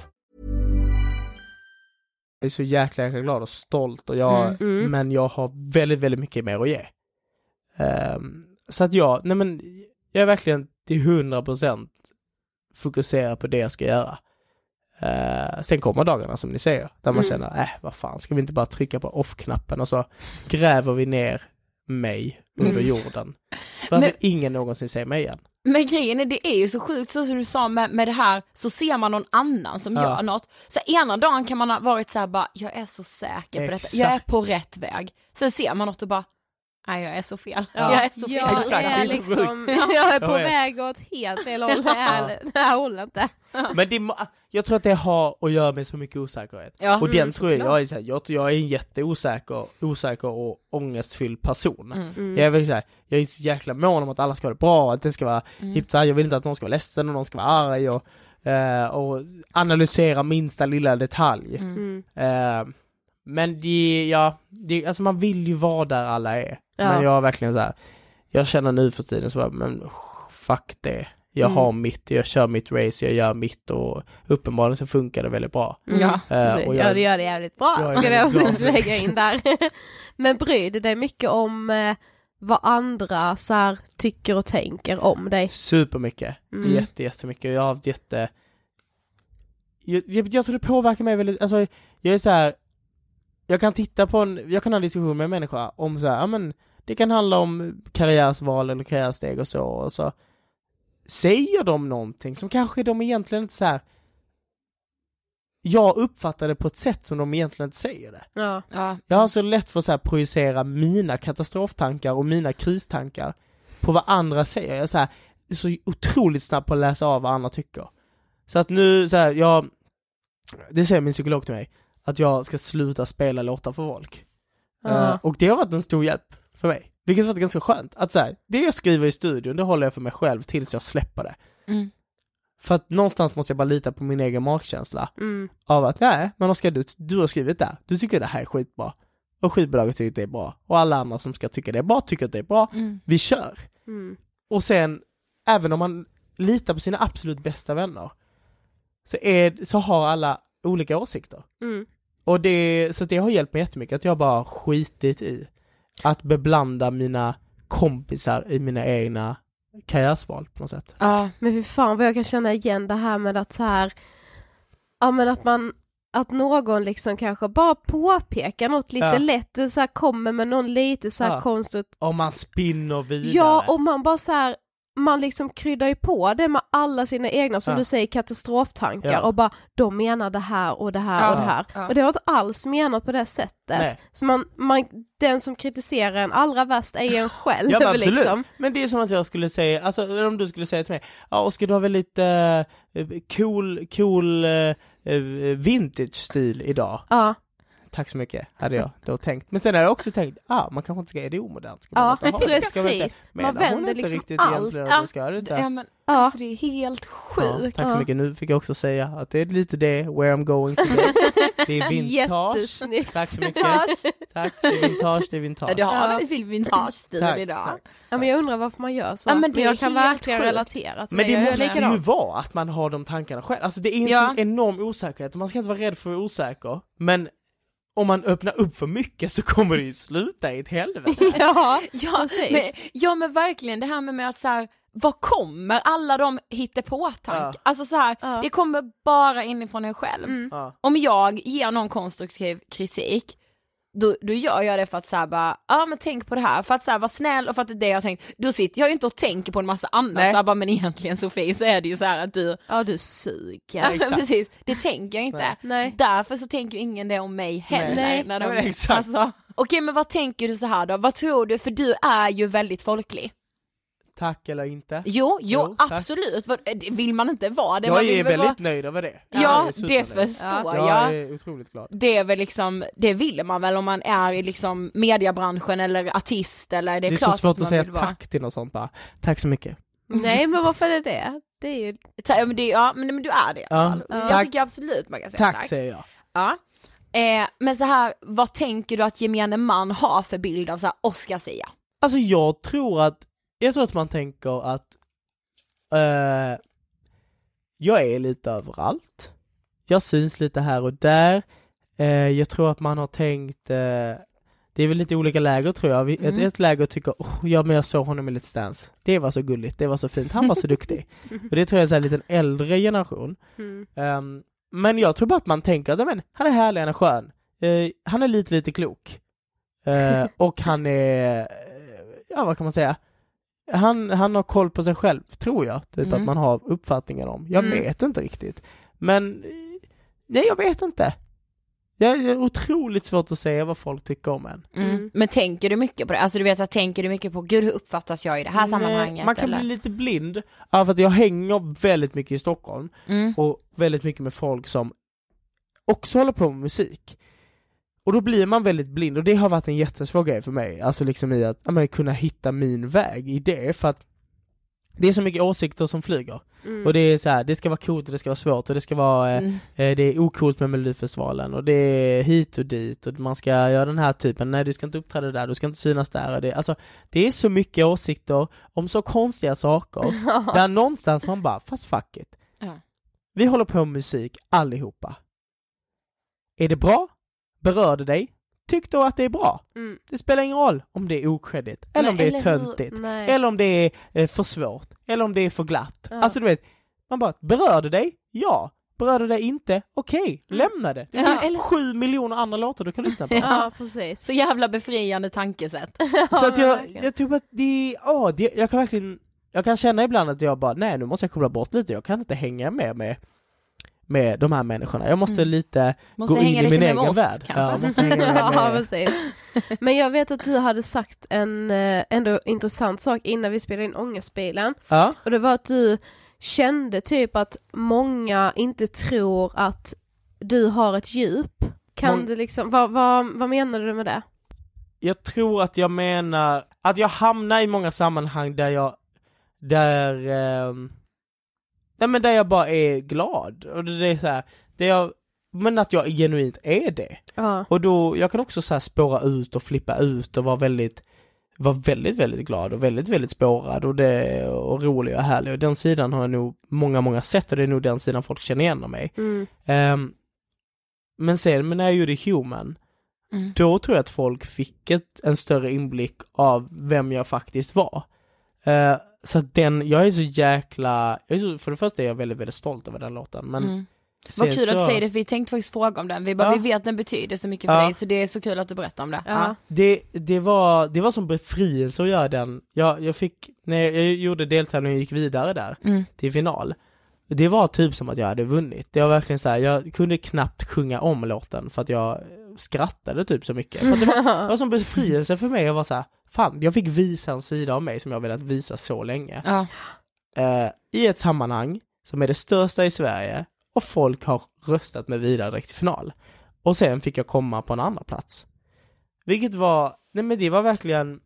är så jäkla, jäkla glad och stolt och jag, Mm, mm. men jag har väldigt, väldigt mycket mer att ge. Ehm, så att jag, nej men, jag är verkligen till 100% fokuserad på det jag ska göra. Eh, sen kommer dagarna som ni säger, där man Mm. känner, äh, vad fan, ska vi inte bara trycka på off-knappen och så gräver vi ner mig under Mm. jorden. [laughs] Så behöver Men- ingen någonsin se mig igen. Men grejen är, det är ju så sjukt så som du sa med, med det här, så ser man någon annan som Ja. gör något. Så ena dagen kan man ha varit så här bara, jag är så säker på detta, Exakt. jag är på rätt väg. Sen ser man något och bara, nej jag är så fel. Ja. Jag är så fel. Jag Exakt, det är liksom, jag är på Jag väg åt helt fel håll, det här, det här håller inte. Men det, jag tror att det har att göra med så mycket osäkerhet. Ja. och den Mm, tror jag, jag är, så här, jag, jag är en jätteosäker, osäker och ångestfylld person. Mm. Jag är så här, jag är så jäkla mån om att alla ska ha det bra, att det ska vara Mm. hippt jag vill inte att någon ska vara ledsen och någon ska vara arg och, eh, och analysera minsta lilla detalj. Mm. Eh, men det, ja, det, alltså man vill ju vara där alla är. Ja. Men jag är verkligen så här, jag känner nu för tiden så bara, men fuck det. Jag Mm. har mitt, jag kör mitt race, jag gör mitt och uppenbarligen så funkar det väldigt bra. Mm. Ja. Precis. och Ja jag, det gör det jävligt bra, jag ska glad också lägga in där. [laughs] Men bryr du dig mycket om eh, vad andra så här, tycker och tänker om dig? supermycket, Mm. jätte, jättemycket. Jag har haft jätte jag, jag, jag tror det påverkar mig väldigt, alltså jag är så här. Jag kan titta på en, jag kan ha en diskussion med en människa om så här, ja men det kan handla om karriärsval eller karriärsteg och så, och så säger de någonting som kanske de egentligen inte så här. jag uppfattar det på ett sätt som de egentligen inte säger det. Ja. Ja. Jag har så lätt för att så här projicera mina katastroftankar och mina kristankar på vad andra säger. Jag är så, här, är så otroligt snabb på att läsa av vad andra tycker. Så att nu, så här, jag, det säger min psykolog till mig, att jag ska sluta spela låtar för folk. Eh, och det har varit en stor hjälp för mig. Vilket har varit ganska skönt. Att så här, det jag skriver i studion, det håller jag för mig själv tills jag släpper det. Mm. För att någonstans måste jag bara lita på min egen magkänsla Mm. av att nej, men Oskar du, du har skrivit det, du tycker det här är skitbra. Och skivbolaget tycker det är bra. Och alla andra som ska tycka det är bra tycker att det är bra. Mm. Vi kör! Mm. Och sen, även om man litar på sina absolut bästa vänner, så, är, så har alla olika åsikter. Mm. Och det, så det har hjälpt mig jättemycket, att jag bara skitit i att beblanda mina kompisar i mina egna karriärsval på något sätt. Ja. Men fy fan vad jag kan känna igen det här med att så här, ja men att man att någon liksom kanske bara påpekar något lite Ja. lätt, och så här kommer med någon lite så här Ja. konstigt Om man spinner vidare. Ja, och man bara så här, man liksom kryddar ju på det med alla sina egna, som Ja. du säger, katastroftankar Ja. och bara de menar det här och det här Ja, och det här. Och det var inte alls menat på det sättet. Nej. Så man, man, den som kritiserar en allra värst är ju en själv Ja men absolut, liksom. men det är som att jag skulle säga, alltså om du skulle säga till mig, ja Oskar du har väldigt eh, cool, cool eh, eh, vintage-stil idag. Ja, Tack så mycket, hade jag [laughs] då tänkt. Men sen har jag också tänkt, ah, man kanske inte ska, är det omodernt? Ska man ja inte ha det? Ska man inte- precis. Man vänder liksom riktigt allt. Ja, man ska göra det? Ja, men Ja. alltså det är helt Ja, sjukt. tack så Ja. mycket, nu fick jag också säga att det är lite det, where I'm going today. [laughs] Det är vintage. Jättesnyggt. Tack så mycket. [laughs] Tack, det är vintage, det är vintage. Du har Ja. väldigt fin vintage-stil idag. tack. Ja, men jag undrar varför man gör så. Ja, men men, det jag kan verkligen sjukt. relatera till Men det är måste ju vara att man har de tankarna själv. Alltså det är en Ja. sån enorm osäkerhet, man ska inte vara rädd för att vara osäker. Men om man öppnar upp för mycket så kommer det ju sluta i ett helvete. [laughs] Ja, Ja, Precis. men, ja men verkligen det här med, med att så här, vad kommer alla de hittepåtankar? Ja. Alltså så här, Ja. det kommer bara inifrån en själv. Mm. Ja. Om jag ger någon konstruktiv kritik, då, då gör jag det för att säga bara, ja men tänk på det här, för att så här, vara snäll och för att det är det jag har tänkt. Då sitter jag ju inte och tänker på en massa annat, Nej. så bara, men egentligen Sofie så är det ju så här att du, ja du suger. ja, precis, det tänker jag inte. Nej. Nej. Därför så tänker ju ingen det om mig heller. Nej. När de, men exakt. Alltså, Okej men vad tänker du så här då, vad tror du, för du är ju väldigt folklig. Tack eller inte. Jo, jo, Jo, tack. absolut, Vad- det vill man inte vara det? jag är väl väldigt vara... nöjd över det. Ja, är det supernöjd. förstår Jag jag. är otroligt glad. Det är väl liksom, det vill man väl om man är i liksom mediebranschen eller artist eller det är, Det är så klart svårt man att säga tack till något sånt bara. Tack så mycket. Nej men varför är det det? Det är ju... Ta- ja, men det, ja men, men du är det i alla Ja. fall. Ja. Jag Tack. tycker absolut man kan säga Tack, tack. säger jag. Ja. Eh, men så här, vad tänker du att gemene man har för bild av så här Oscar Sia? Alltså jag tror att, jag tror att man tänker att eh, jag är lite överallt. Jag syns lite här och där. Eh, jag tror att man har tänkt, eh, det är väl lite olika läger tror jag. Ett, Mm. ett läger tycker, oh, ja men jag såg honom i Let's Dance. Det var så gulligt, det var så fint, han var så [laughs] duktig. Och det tror jag är en liten äldre generation. Mm. Ehm, men jag tror bara att man tänker att "Ja, men, han är härlig, han är skön. Eh, han är lite, lite klok. Eh, [laughs] och han är, ja vad kan man säga? Han, han har koll på sig själv, tror jag. Typ Mm. att man har uppfattningar om. Jag Mm. vet inte riktigt. Men, nej jag vet inte. Det är otroligt svårt att säga vad folk tycker om en. Mm. Men tänker du mycket på det? Alltså du vet, så tänker du mycket på, gud hur uppfattas jag i det här Nej, sammanhanget? Man kan eller? bli lite blind, ja, för att jag hänger väldigt mycket i Stockholm. mm. och väldigt mycket med folk som också håller på med musik. Och då blir man väldigt blind och det har varit en jättesvår grej för mig, alltså liksom i att ja, men, kunna hitta min väg i det för att det är så mycket åsikter som flyger Mm. och det är så här, det ska vara coolt och det ska vara svårt och det ska vara, eh, Mm. eh, det är ocoolt med Melodifestivalen och det är hit och dit och man ska göra den här typen, nej du ska inte uppträda där, du ska inte synas där och det, alltså det är så mycket åsikter om så konstiga saker [laughs] där någonstans man bara, fast fuck it. Ja. Vi håller på med musik allihopa. Är det bra? Berör det dig? Tyck då att det är bra. Mm. Det spelar ingen roll om det är okreddigt, eller Nej, om det är eller töntigt, eller om det är eh, för svårt, eller om det är för glatt. Ja. Alltså du vet, man bara, berör det dig? Ja. Berör det dig inte? Okej, lämna det. Det Mm. Ja, finns eller- sju miljoner andra låtar du kan lyssna på. [laughs] Ja precis. Så jävla befriande tankesätt. [laughs] Så att jag, jag tror att det, ja, det, jag kan verkligen, jag kan känna ibland att jag bara, nej nu måste jag koppla bort lite, jag kan inte hänga med med, med de här människorna. Jag måste Mm. lite Måste gå in hänga i lite min egen med oss värld. Ja, måste [laughs] hänga med, ja precis. Men jag vet att du hade sagt en eh, ändå intressant sak innan vi spelade in Ångestbilen. ja. Och det var att du kände typ att många inte tror att du har ett djup. Kan Mång- du liksom, vad, vad, vad menar du med det? Jag tror att jag menar att jag hamnar i många sammanhang där jag, där, ehm, nej men där jag bara är glad. Och det är så här, det jag, men att jag genuint är det. Ja. Och då, jag kan också så här spåra ut och flippa ut och vara väldigt, vara väldigt, väldigt glad och väldigt, väldigt spårad och, det, och rolig och härlig. Och den sidan har jag nog många, många sett och det är nog den sidan folk känner igen av mig. Mm. Ehm, men sen, men när jag gjorde Human, Mm. då tror jag att folk fick ett, en större inblick av vem jag faktiskt var. Eh, så att den, jag är så jäkla, jag är så, för det första är jag väldigt, väldigt stolt över den låten, men Mm. Vad kul så- att du säger det för vi tänkte faktiskt fråga om den. Vi bara, Ja. vi vet att den betyder så mycket för Ja. dig så det är så kul att du berättar om det. Ja. Det, det, var, det var som befrielse att göra den. Jag, jag fick, när jag gjorde deltävlingen och gick vidare där Mm. till final. Det var typ som att jag hade vunnit. Det var verkligen så här, jag kunde knappt sjunga om låten för att jag skrattade typ så mycket. För att det, var, det var som befrielse för mig, jag var så här, fan, jag fick visa en sida av mig som jag velat visa så länge. Ja. Eh, I ett sammanhang som är det största i Sverige och folk har röstat mig vidare direkt till final. Och sen fick jag komma på en andra plats. Vilket var, nej men det var verkligen,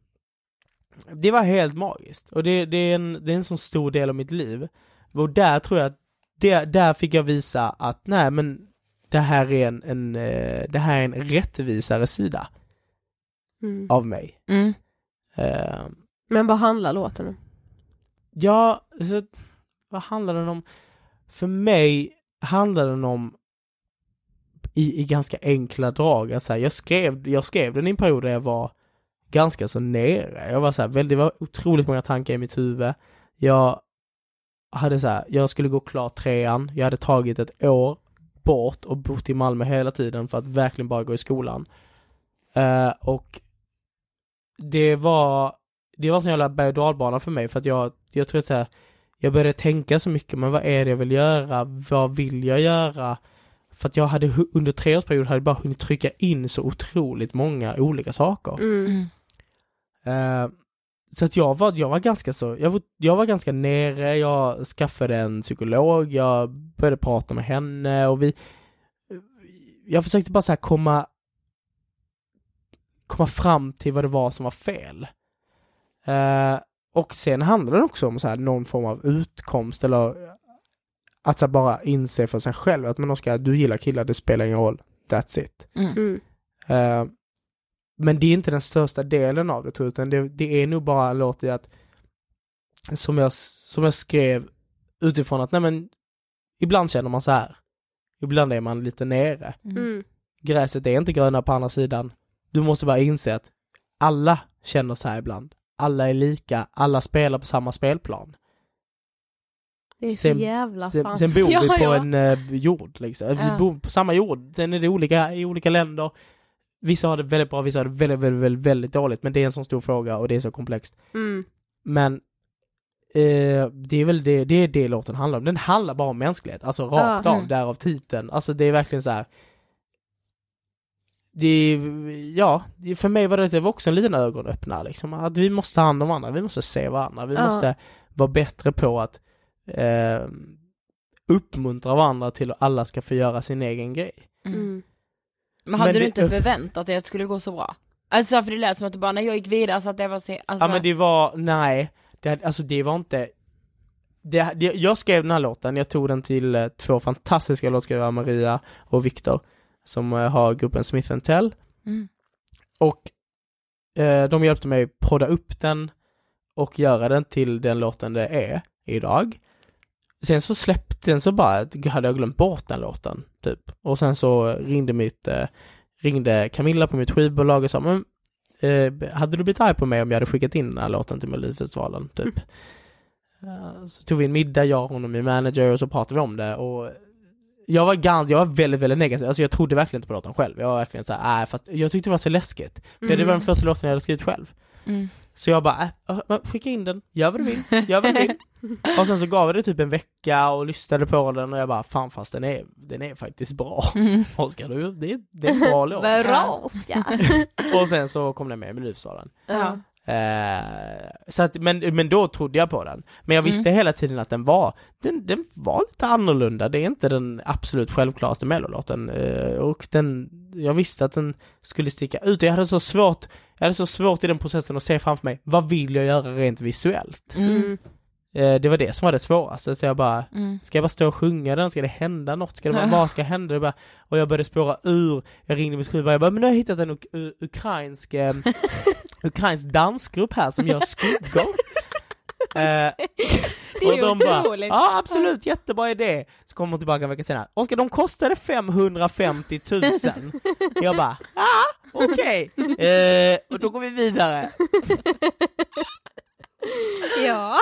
det var helt magiskt. Och det, det, är en, det är en så stor del av mitt liv. Och där tror jag att, det, där fick jag visa att, nej men det här är en, en eh, det här är en rättvisare sida Mm. av mig. Mm. Eh, Men vad handlar låten om? Ja, så, vad handlar den om? För mig handlar den om i, i ganska enkla drag. Alltså, jag, skrev, jag skrev den i en period där jag var ganska så nere. Jag var så här, väl, det var otroligt många tankar i mitt huvud. Jag hade så här, jag skulle gå klart trean. Jag hade tagit ett år bort och bott i Malmö hela tiden för att verkligen bara gå i skolan. Eh, och det var det var en sån jävla berg och dalbana för mig för att jag, jag tror att så här, jag började tänka så mycket, men vad är det jag vill göra? Vad vill jag göra? För att jag hade under treårsperiod hade jag bara hunnit trycka in så otroligt många olika saker. Mm. Eh, så att jag var, jag var ganska så, jag var, jag var ganska nere, jag skaffade en psykolog, jag började prata med henne och vi Jag försökte bara så här komma komma fram till vad det var som var fel. Eh, och sen handlar det också om så här någon form av utkomst eller att så här bara inse för sig själv att men Oskar, du gillar killar, det spelar ingen roll. That's it. Mm. Mm. Eh, men det är inte den största delen av det tror jag, utan det, det är nog bara en låt i att som jag, som jag skrev utifrån att nej men ibland känner man så här. Ibland är man lite nere. Mm. Gräset är inte gröna på andra sidan. Du måste bara inse att alla känner så här ibland. Alla är lika, alla spelar på samma spelplan. Det är så Sen- jävla Sen, sant. sen bor [laughs] Ja, vi på ja. en eh, jord liksom. Ja. Vi bor på samma jord. Sen är det olika i olika länder. Vissa har det väldigt bra, vissa har det väldigt, väldigt, väldigt, väldigt dåligt. Men det är en sån stor fråga och det är så komplext. Mm. Men eh, det är väl det, det är det låten handlar om. Den handlar bara om mänsklighet, alltså rakt Ja. av, Mm. därav titeln. Alltså det är verkligen så här. Det ja, för mig var det, det var också en liten ögonöppnare liksom. Att vi måste ta hand om varandra, vi måste se varandra, vi Ja. måste vara bättre på att eh, uppmuntra varandra till att alla ska få göra sin egen grej. Mm. Men hade Men du det- inte förväntat dig att det skulle gå så bra? Alltså för det lät som att du bara, när jag gick vidare så att det var så, alltså, Ja men det var, nej, det, alltså det var inte det, det, Jag skrev den här låten, jag tog den till eh, två fantastiska låtskrivare, Maria och Viktor, som eh, har gruppen Smith Tell. Mm. Och eh, de hjälpte mig prodda upp den och göra den till den låten det är idag. Sen så släppte den så bara, hade jag glömt bort den låten, typ. Och sen så ringde mitt, eh, ringde Camilla på mitt skivbolag och sa, men eh, hade du blivit arg på mig om jag hade skickat in den här låten till Melodifestivalen, typ? Eh, så tog vi en middag, jag, hon och min manager, och så pratade vi om det och jag var ganska, jag var väldigt, väldigt negativ, alltså jag trodde verkligen inte på låten själv. Jag var verkligen såhär, nej fast jag tyckte det var så läskigt. För det var den första låten jag hade skrivit själv. Mm. Så jag bara, äh, äh, skicka in den, gör vad du vill, gör vad du vill. [laughs] och sen så gav jag det typ en vecka och lyssnade på den och jag bara, fan fast den är, den är faktiskt bra. Mm. [laughs] Oskar, du, det, det är en bra låt. [laughs] Bra Oskar! och sen så kom den med i Melodifestivalen. Ja. Eh, så att, men, men då trodde jag på den. Men jag visste hela tiden att den var, den, den var lite annorlunda. Det är inte den absolut självklaraste mellolåten. Eh, och den, jag visste att den skulle sticka ut. Jag hade så svårt, jag hade så svårt i den processen att se framför mig, vad vill jag göra rent visuellt? Mm. Eh, det var det som var det svåraste. Så jag bara, Mm. ska jag bara stå och sjunga den? Ska det hända något? Ska det bara, [laughs] vad ska hända? Bara, och jag började spåra ur. Jag ringde mitt skivbolag, jag bara, men nu har jag hittat en uk- ukrainsk, eh, [laughs] ukrainsk dansgrupp här som gör skuggor. [laughs] Eh, Det är och de bara, ja absolut, jättebra idé. Så kommer hon tillbaka en vecka senare, Oskar de kostade 550 000. [laughs] Jag bara, ja okej, eh, och då går vi vidare. [laughs] ja.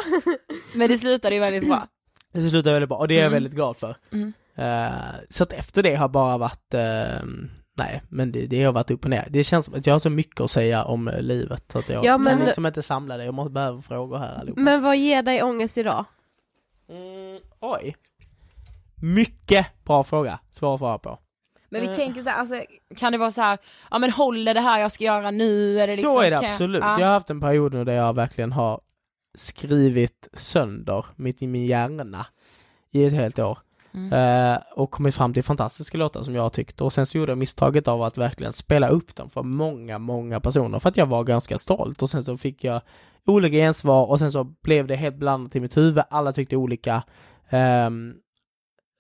Men det slutade ju väldigt bra. Det slutade väldigt bra och det är jag Mm. väldigt glad för. Mm. Eh, så att efter det har bara varit, eh, nej men det, det har varit upp och ner. Det känns som att jag har så mycket att säga om eh, livet så att jag Ja, men- kan liksom inte samla det, jag måste behöva frågor här allihopa. Men vad ger dig ångest idag? Mm, oj. Mycket bra fråga, svår att svara på. Men vi Eh. tänker så här, alltså, kan det vara så här, ja men håller det här jag ska göra nu? Är det liksom, så är det kan jag- absolut. ja. Jag har haft en period nu där jag verkligen har skrivit sönder mitt i min hjärna i ett helt år. Mm. Eh, och kommit fram till fantastiska låtar som jag har tyckt och sen så gjorde jag misstaget av att verkligen spela upp dem för många, många personer för att jag var ganska stolt och sen så fick jag olika gensvar och sen så blev det helt blandat i mitt huvud, alla tyckte olika. Ehm,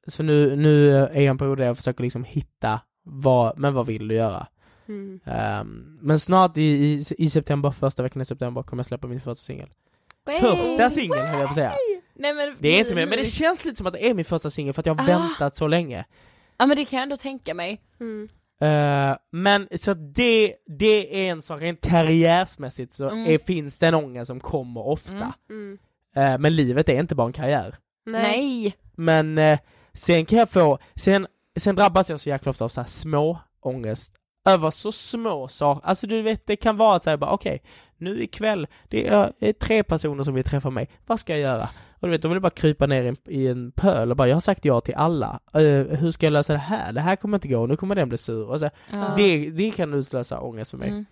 så nu, nu är jag en period där jag försöker liksom hitta vad, men vad vill du göra? Mm. Ehm, men snart i, i, i september, första veckan i september kommer jag släppa min första singel. Första singeln höll jag på att säga. Nej, men, Det är inte mer, men det känns lite som att det är min första singel för att jag har Ah. väntat så länge. Ja men det kan jag ändå tänka mig. Mm. Eh, men så det, det är en sak, rent karriärsmässigt så Mm. är, finns det en ångest som kommer ofta. Mm. Mm. Eh, men livet är inte bara en karriär. Nej. Men eh, sen kan jag få, sen, sen drabbas jag så jäkla ofta av så här små ångest över så små saker, alltså du vet det kan vara att säga bara okej, nu ikväll, det är, det är tre personer som vill träffa mig, vad ska jag göra? Och du vet, då vill jag bara krypa ner i en, i en pöl och bara, jag har sagt ja till alla, Eh, hur ska jag lösa det här? Det här kommer inte gå, nu kommer den bli sur. Och så, Ja. det, det kan utlösa ångest för mig. Mm.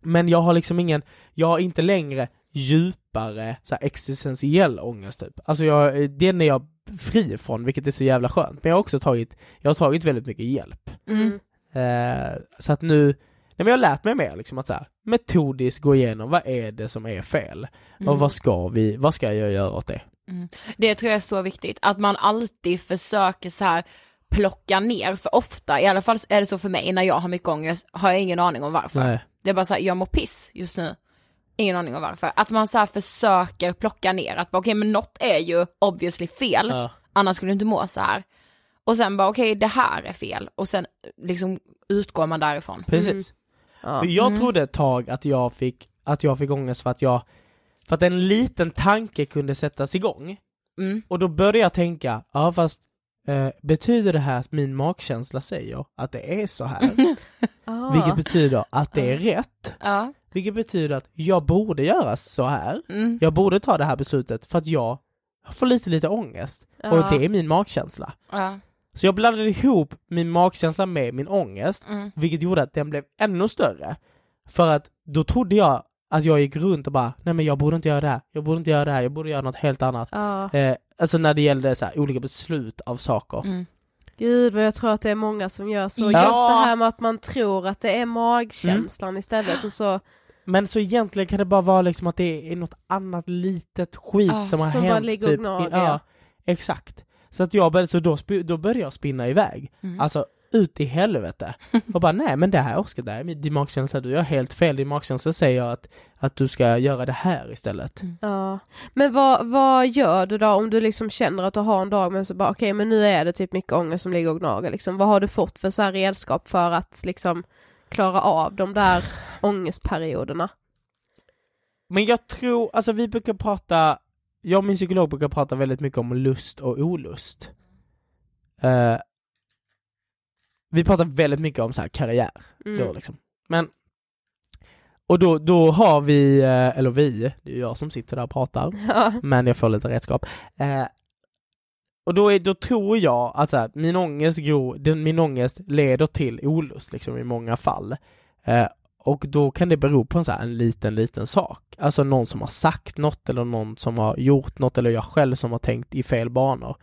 Men jag har liksom ingen, jag har inte längre djupare så här, existentiell ångest typ. Alltså jag, den är jag fri från, vilket är så jävla skönt. Men jag har också tagit, jag har tagit väldigt mycket hjälp. Mm. Eh, så att nu, nej men jag har lärt mig mer liksom att så här, metodiskt gå igenom, vad är det som är fel? Mm. Och vad ska vi, vad ska jag göra åt det? Det tror jag är så viktigt, att man alltid försöker så här plocka ner, för ofta, i alla fall är det så för mig när jag har mycket ångest, har jag ingen aning om varför. Nej. Det är bara så här, jag mår piss just nu. Ingen aning om varför. Att man så här försöker plocka ner, att okej men något är ju obviously fel, Ja. annars skulle du inte må så här. Och sen bara okej det här är fel, och sen liksom utgår man därifrån. Precis. Ja. För jag Mm. trodde ett tag att jag fick, att jag fick ångest för att jag, för att en liten tanke kunde sättas igång. Mm. Och då började jag tänka, ja fast eh, betyder det här att min magkänsla säger att det är så här? [laughs] Ah. Vilket betyder att det är rätt. Ja. Vilket betyder att jag borde göra så här. Mm. Jag borde ta det här beslutet för att jag får lite, lite ångest. Ja. Och det är min magkänsla. Ja. Så jag blandade ihop min magkänsla med min ångest, Mm. vilket gjorde att den blev ännu större. För att då trodde jag att jag gick runt och bara, nej men jag borde inte göra det här, jag borde inte göra det här, jag borde göra något helt annat. Ja. Eh, alltså när det gällde så här, olika beslut av saker. Mm. Gud vad jag tror att det är många som gör så. Ja. Just det här med att man tror att det är magkänslan istället och så Men så egentligen kan det bara vara liksom att det är något annat litet skit Ah, som har som bara hänt. ligger och typ, gnager, i, ja, ja. exakt. Så att jag började, så då, då började jag spinna iväg. Mm. Alltså ut i helvete. Och bara nej men det här Oskar, det här är min- din magkänsla, du gör helt fel. Din magkänsla säger att, att du ska göra det här istället. Ja, men vad, vad gör du då om du liksom känner att du har en dag men så bara okej men nu är det typ mycket ångest som ligger och gnager liksom. Vad har du fått för så här redskap för att liksom klara av de där [sighs] ångestperioderna? Men jag tror, alltså vi brukar prata, jag och min psykolog brukar prata väldigt mycket om lust och olust. Eh, vi pratar väldigt mycket om så här karriär, Mm. då liksom. Men, och då, då har vi, eh, eller vi, det är jag som sitter där och pratar, [laughs] Ja. men jag får lite redskap. Eh, och då, är, då tror jag att så här, min, ångest den, min ångest leder till olust liksom, i många fall. Eh, och då kan det bero på en, så här, en liten, liten sak. Alltså någon som har sagt något eller någon som har gjort något eller jag själv som har tänkt i fel banor.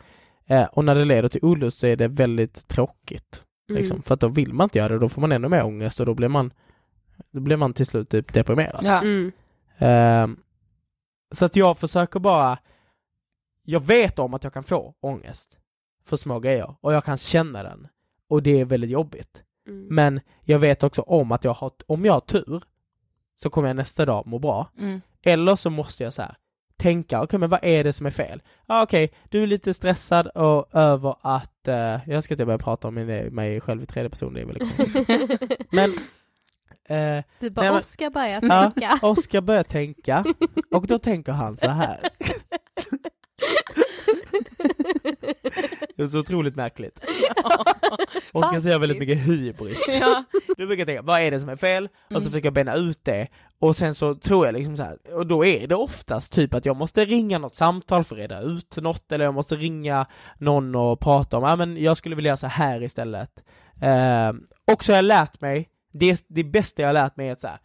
Eh, och när det leder till olust så är det väldigt tråkigt. Liksom, Mm. För att då vill man inte göra det, då får man ännu mer ångest och då blir man, då blir man till slut typ deprimerad. Ja. Mm. Ehm, så att jag försöker bara, jag vet om att jag kan få ångest för små grejer och jag kan känna den och det är väldigt jobbigt. Mm. Men jag vet också om att jag har, om jag har tur så kommer jag nästa dag må bra. Mm. Eller så måste jag så här tänka, okej men vad är det som är fel? Ja okej, du är lite stressad och över att, eh, jag ska inte börja prata om mig, mig själv i tredje person, det är väldigt konstigt. [laughs] Men eh, Du bara Nej, Oskar börjar Ja, tänka. [laughs] Oskar börjar tänka och då tänker han så här. [laughs] Det är så otroligt märkligt. Oskar säger väldigt mycket hybris. [laughs] Ja. Då brukar jag tänka, vad är det som är fel? Och så Mm. försöker jag bena ut det. Och sen så tror jag liksom så här, och då är det oftast typ att jag måste ringa något samtal för att reda ut något, eller jag måste ringa någon och prata om, ja men jag skulle vilja göra så här istället. Eh, och så har jag lärt mig, det, det bästa jag har lärt mig är att så här,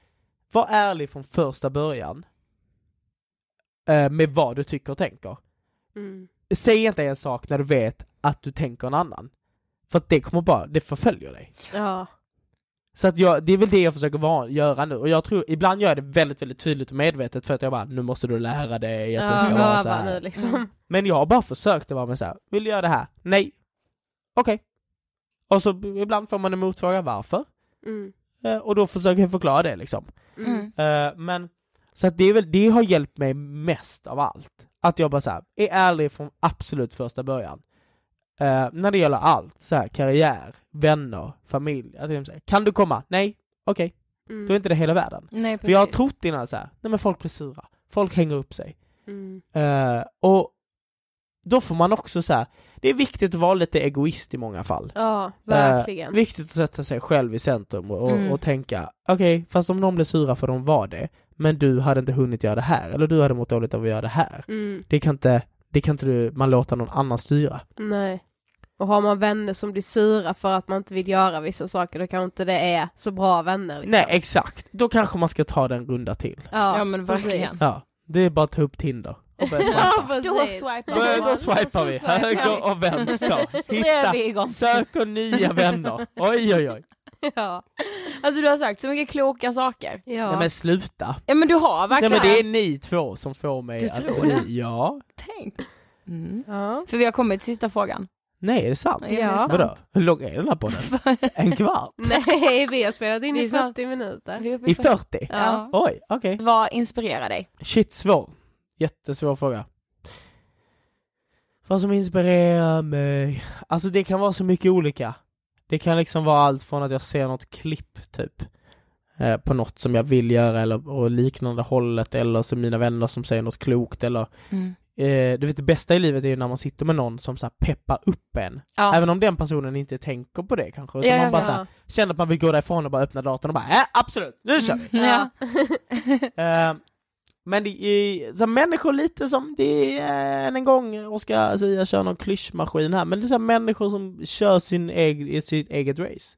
var ärlig från första början. Eh, med vad du tycker och tänker. Mm. Säg inte en sak när du vet att du tänker en annan. För att det kommer bara, det förföljer dig. Ja. Så att jag, det är väl det jag försöker vara, göra nu, och jag tror, ibland gör jag det väldigt, väldigt tydligt och medvetet för att jag bara, nu måste du lära dig att det ska Ja, vara öva så här. nu liksom. Men jag har bara försökt att vara med så här. vill du göra det här? Nej. Okej. Och så ibland får man en motfråga, varför? Mm. Eh, och då försöker jag förklara det liksom. Mm. Eh, men, så att det är väl, det har hjälpt mig mest av allt. Att jag bara så här, är ärlig från absolut första början. Eh, när det gäller allt, så här, karriär, vänner, familj. Att jag säger, kan du komma? Nej, okej. Mm. Då är inte det hela världen. Nej, För jag har trott innan så här, nej men folk blir sura, folk hänger upp sig. Mm. Eh, och då får man också så här, det är viktigt att vara lite egoist i många fall. Ja, verkligen. Eh, viktigt att sätta sig själv i centrum och, Mm. och tänka, okej, fast om de blir sura för de var det, men du hade inte hunnit göra det här, eller du hade mått dåligt av att göra det här. Mm. Det kan inte, det kan inte du, man låta någon annan styra. Nej. Och har man vänner som blir sura för att man inte vill göra vissa saker, då kanske inte det är så bra vänner. Liksom. Nej, exakt. Då kanske man ska ta den runda till. Ja, Ja, men verkligen. precis. Ja, det är bara att ta upp Tinder och börja [laughs] swipa. Då swipar Då, swipar vi, höger och vänster. [laughs] Hitta, söker nya vänner. Oj, oj, oj. Ja. Alltså du har sagt så mycket kloka saker. Ja. Nej men sluta. Ja men du har Nej verkligen. men det är ni två som får mig Du att... tror det? Ja. Tänk. Mm. ja. För vi har kommit till sista frågan. Nej, är det sant? Ja, det är sant. Vadå? Hur lång är den här podden? [laughs] En kvart? Nej, vi har spelat in i sa- 40 minuter. I 40? Ja. Oj, okej. Vad inspirerar dig? Shit, svår. Jättesvår fråga. Vad som inspirerar mig? Alltså det kan vara så mycket olika. Det kan liksom vara allt från att jag ser något klipp typ eh, på något som jag vill göra eller och liknande hållet eller så mina vänner som säger något klokt eller Mm. Eh, du vet det bästa i livet är ju när man sitter med någon som så här peppar upp en. Ja. Även om den personen inte tänker på det kanske, utan Ja, man bara ja. så här, känner att man vill gå därifrån och bara öppna datorn och bara äh, absolut, nu kör vi! Ja. [laughs] Eh, men det är så människor lite som, det är än en gång, Oskar säger jag kör någon klyschmaskin här, men det är så här människor som kör sin eg, sitt eget race.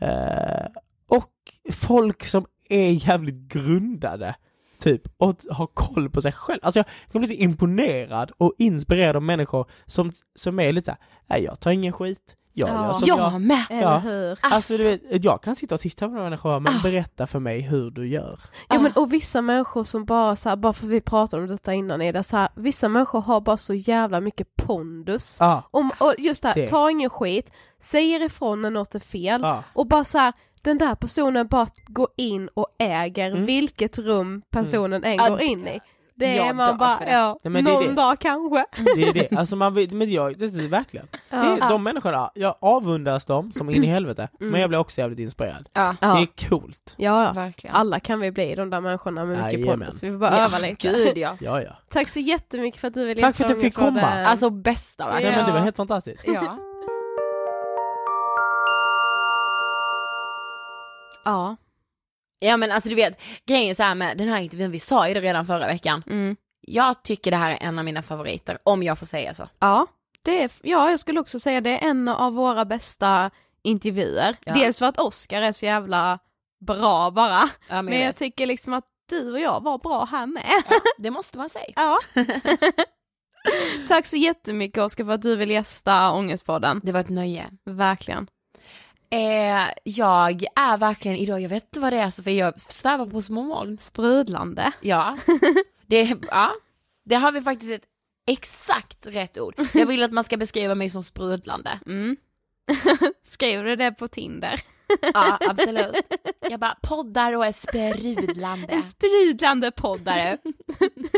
Eh, och folk som är jävligt grundade, typ, och har koll på sig själv. Alltså jag kan bli så imponerad och inspirerad av människor som, som är lite såhär, nej jag tar ingen skit, jag Ja. gör som jag Jag med! Eller Ja. hur? Alltså du vet, jag kan sitta och titta på människor, men Ah. berätta för mig hur du gör. Ja men och vissa människor som bara så här, bara för vi pratade om detta innan är det så här, vissa människor har bara så jävla mycket pondus. Ja, Om, och just det här, Det. ta ingen skit, säger ifrån när något är fel ja. och bara så här, den där personen bara går in och äger Mm. vilket rum personen än Ja, går in i. Det är man bara, det. ja, Nej, det någon det. dag kanske. Det är det, alltså man vill, men jag, det är verkligen. Det Ja. är, de människorna, jag avundas dem som in i helvete, Mm. men jag blir också jävligt inspirerad. Ja, Ja. Det är coolt. Ja, ja. verkligen. alla kan vi bli de där människorna med mycket Jajamän. pondus, vi får bara ja, öva lite. Gud ja. Ja, ja. Tack så jättemycket för att du ville Tack för att du fick komma. Alltså bästa Nej verkligen. men det var Ja. helt fantastiskt. Ja. Ja. ja men alltså du vet, grejen är så här med den här intervjun, vi sa ju det redan förra veckan. Mm. Jag tycker det här är en av mina favoriter, om jag får säga så. Ja, det är, ja, jag skulle också säga det är en av våra bästa intervjuer. Ja. Dels för att Oscar är så jävla bra bara, Ja, men men jag jag tycker liksom att du och jag var bra här med. [laughs] det måste man säga. Ja. [laughs] Tack så jättemycket Oskar för att du vill gästa Ångestpodden. Det var ett nöje. Verkligen. Eh, jag är verkligen idag, jag vet inte vad det är Sofie, jag svävar på små moln. Sprudlande. Ja, [laughs] det, ja, det har vi faktiskt ett exakt rätt ord. Jag vill att man ska beskriva mig som sprudlande. Mm. [laughs] Skrev du det på Tinder? Ja, absolut. Jag bara poddar och är sprudlande. En sprudlande poddare.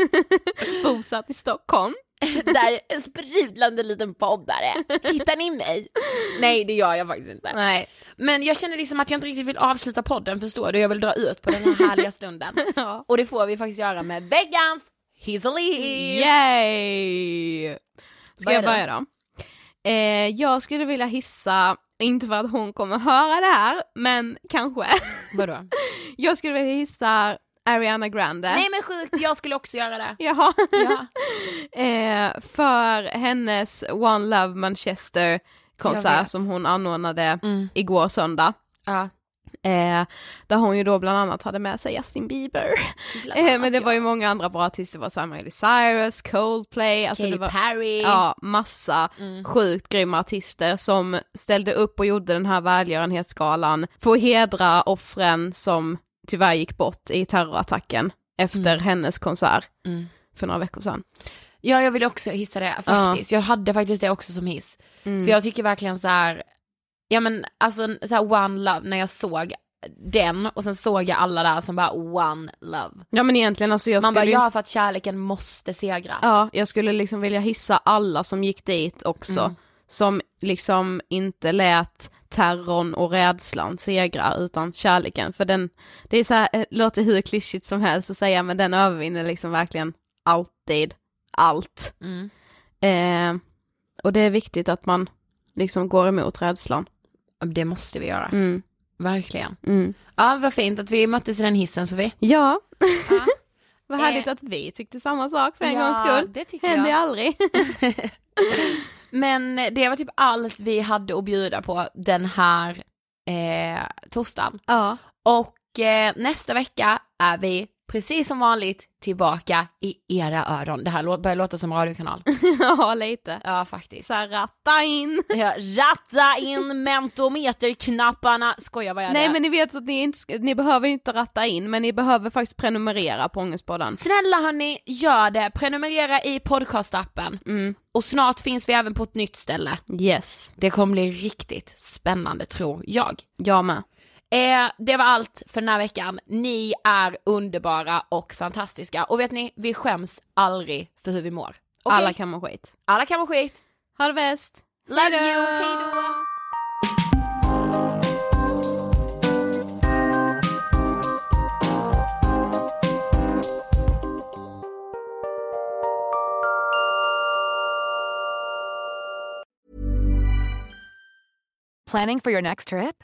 [laughs] Bosatt i Stockholm. Där, en sprudlande liten poddare. Hittar ni mig? Nej det gör jag faktiskt inte. Nej. Men jag känner liksom att jag inte riktigt vill avsluta podden förstår du, jag vill dra ut på den här härliga stunden. [laughs] Ja. Och det får vi faktiskt göra med veckans Hizzle Yay! Ska jag börja då? Eh, jag skulle vilja hissa, inte för att hon kommer höra det här, men kanske. Vadå? [laughs] jag skulle vilja hissa Ariana Grande. Nej men sjukt, jag skulle också göra det. Jaha. [laughs] Ja. [laughs] eh, för hennes One Love Manchester konsert som hon anordnade Mm. igår söndag. Ja. Eh, där hon ju då bland annat hade med sig Justin Bieber. Eh, men det var ju många andra bra artister, det var så här Miley Cyrus, Coldplay, alltså Katy det var Perry. ja, massa Mm. sjukt grymma artister som ställde upp och gjorde den här välgörenhetsgalan för att hedra offren som tyvärr gick bort i terrorattacken efter hennes konsert Mm. för några veckor sedan. Ja jag vill också hissa det faktiskt, jag hade faktiskt det också som hiss. Mm. För jag tycker verkligen så här, ja men alltså så här One Love, när jag såg den och sen såg jag alla där som bara One Love. Ja men egentligen alltså jag Man bara skulle ja för att kärleken måste segra. Ja, jag skulle liksom vilja hissa alla som gick dit också, Mm. som liksom inte lät terrorn och rädslan segra utan kärleken, för den, det är så här, eh, låter hur klyschigt som helst att säga, men den övervinner liksom verkligen alltid allt. Mm. Eh, och det är viktigt att man liksom går emot rädslan. Det måste vi göra, Mm, verkligen. mm. Ja vad fint att vi möttes i den hissen Sofie. Ja, Ja. [laughs] vad härligt Eh. att vi tyckte samma sak för en Ja, gångs skull. det tycker Händer jag. aldrig. [laughs] [laughs] Men det var typ allt vi hade att bjuda på den här eh, torsdagen. ja. Och eh, nästa vecka är vi precis som vanligt tillbaka i era öron. Det här börjar låta som radiokanal. [laughs] ja, lite. Ja faktiskt. Så här, ratta in. [laughs] Ja, ratta in mentometerknapparna. Skojar vad jag Nej det? men ni vet att ni inte, ska- ni behöver inte ratta in men ni behöver faktiskt prenumerera på Ångestpodden. Snälla hörni, gör det. Prenumerera i podcastappen. Mm. Och snart finns vi även på ett nytt ställe. Yes, Det kommer bli riktigt spännande tror jag. jag med. Eh, det var allt för den här veckan. Ni är underbara och fantastiska. Och vet ni, vi skäms aldrig för hur vi mår. Okej? Alla kan må skit. Alla kan må skit. Ha det bäst! Love Hejdå! you, hejdå! Planning for your next trip?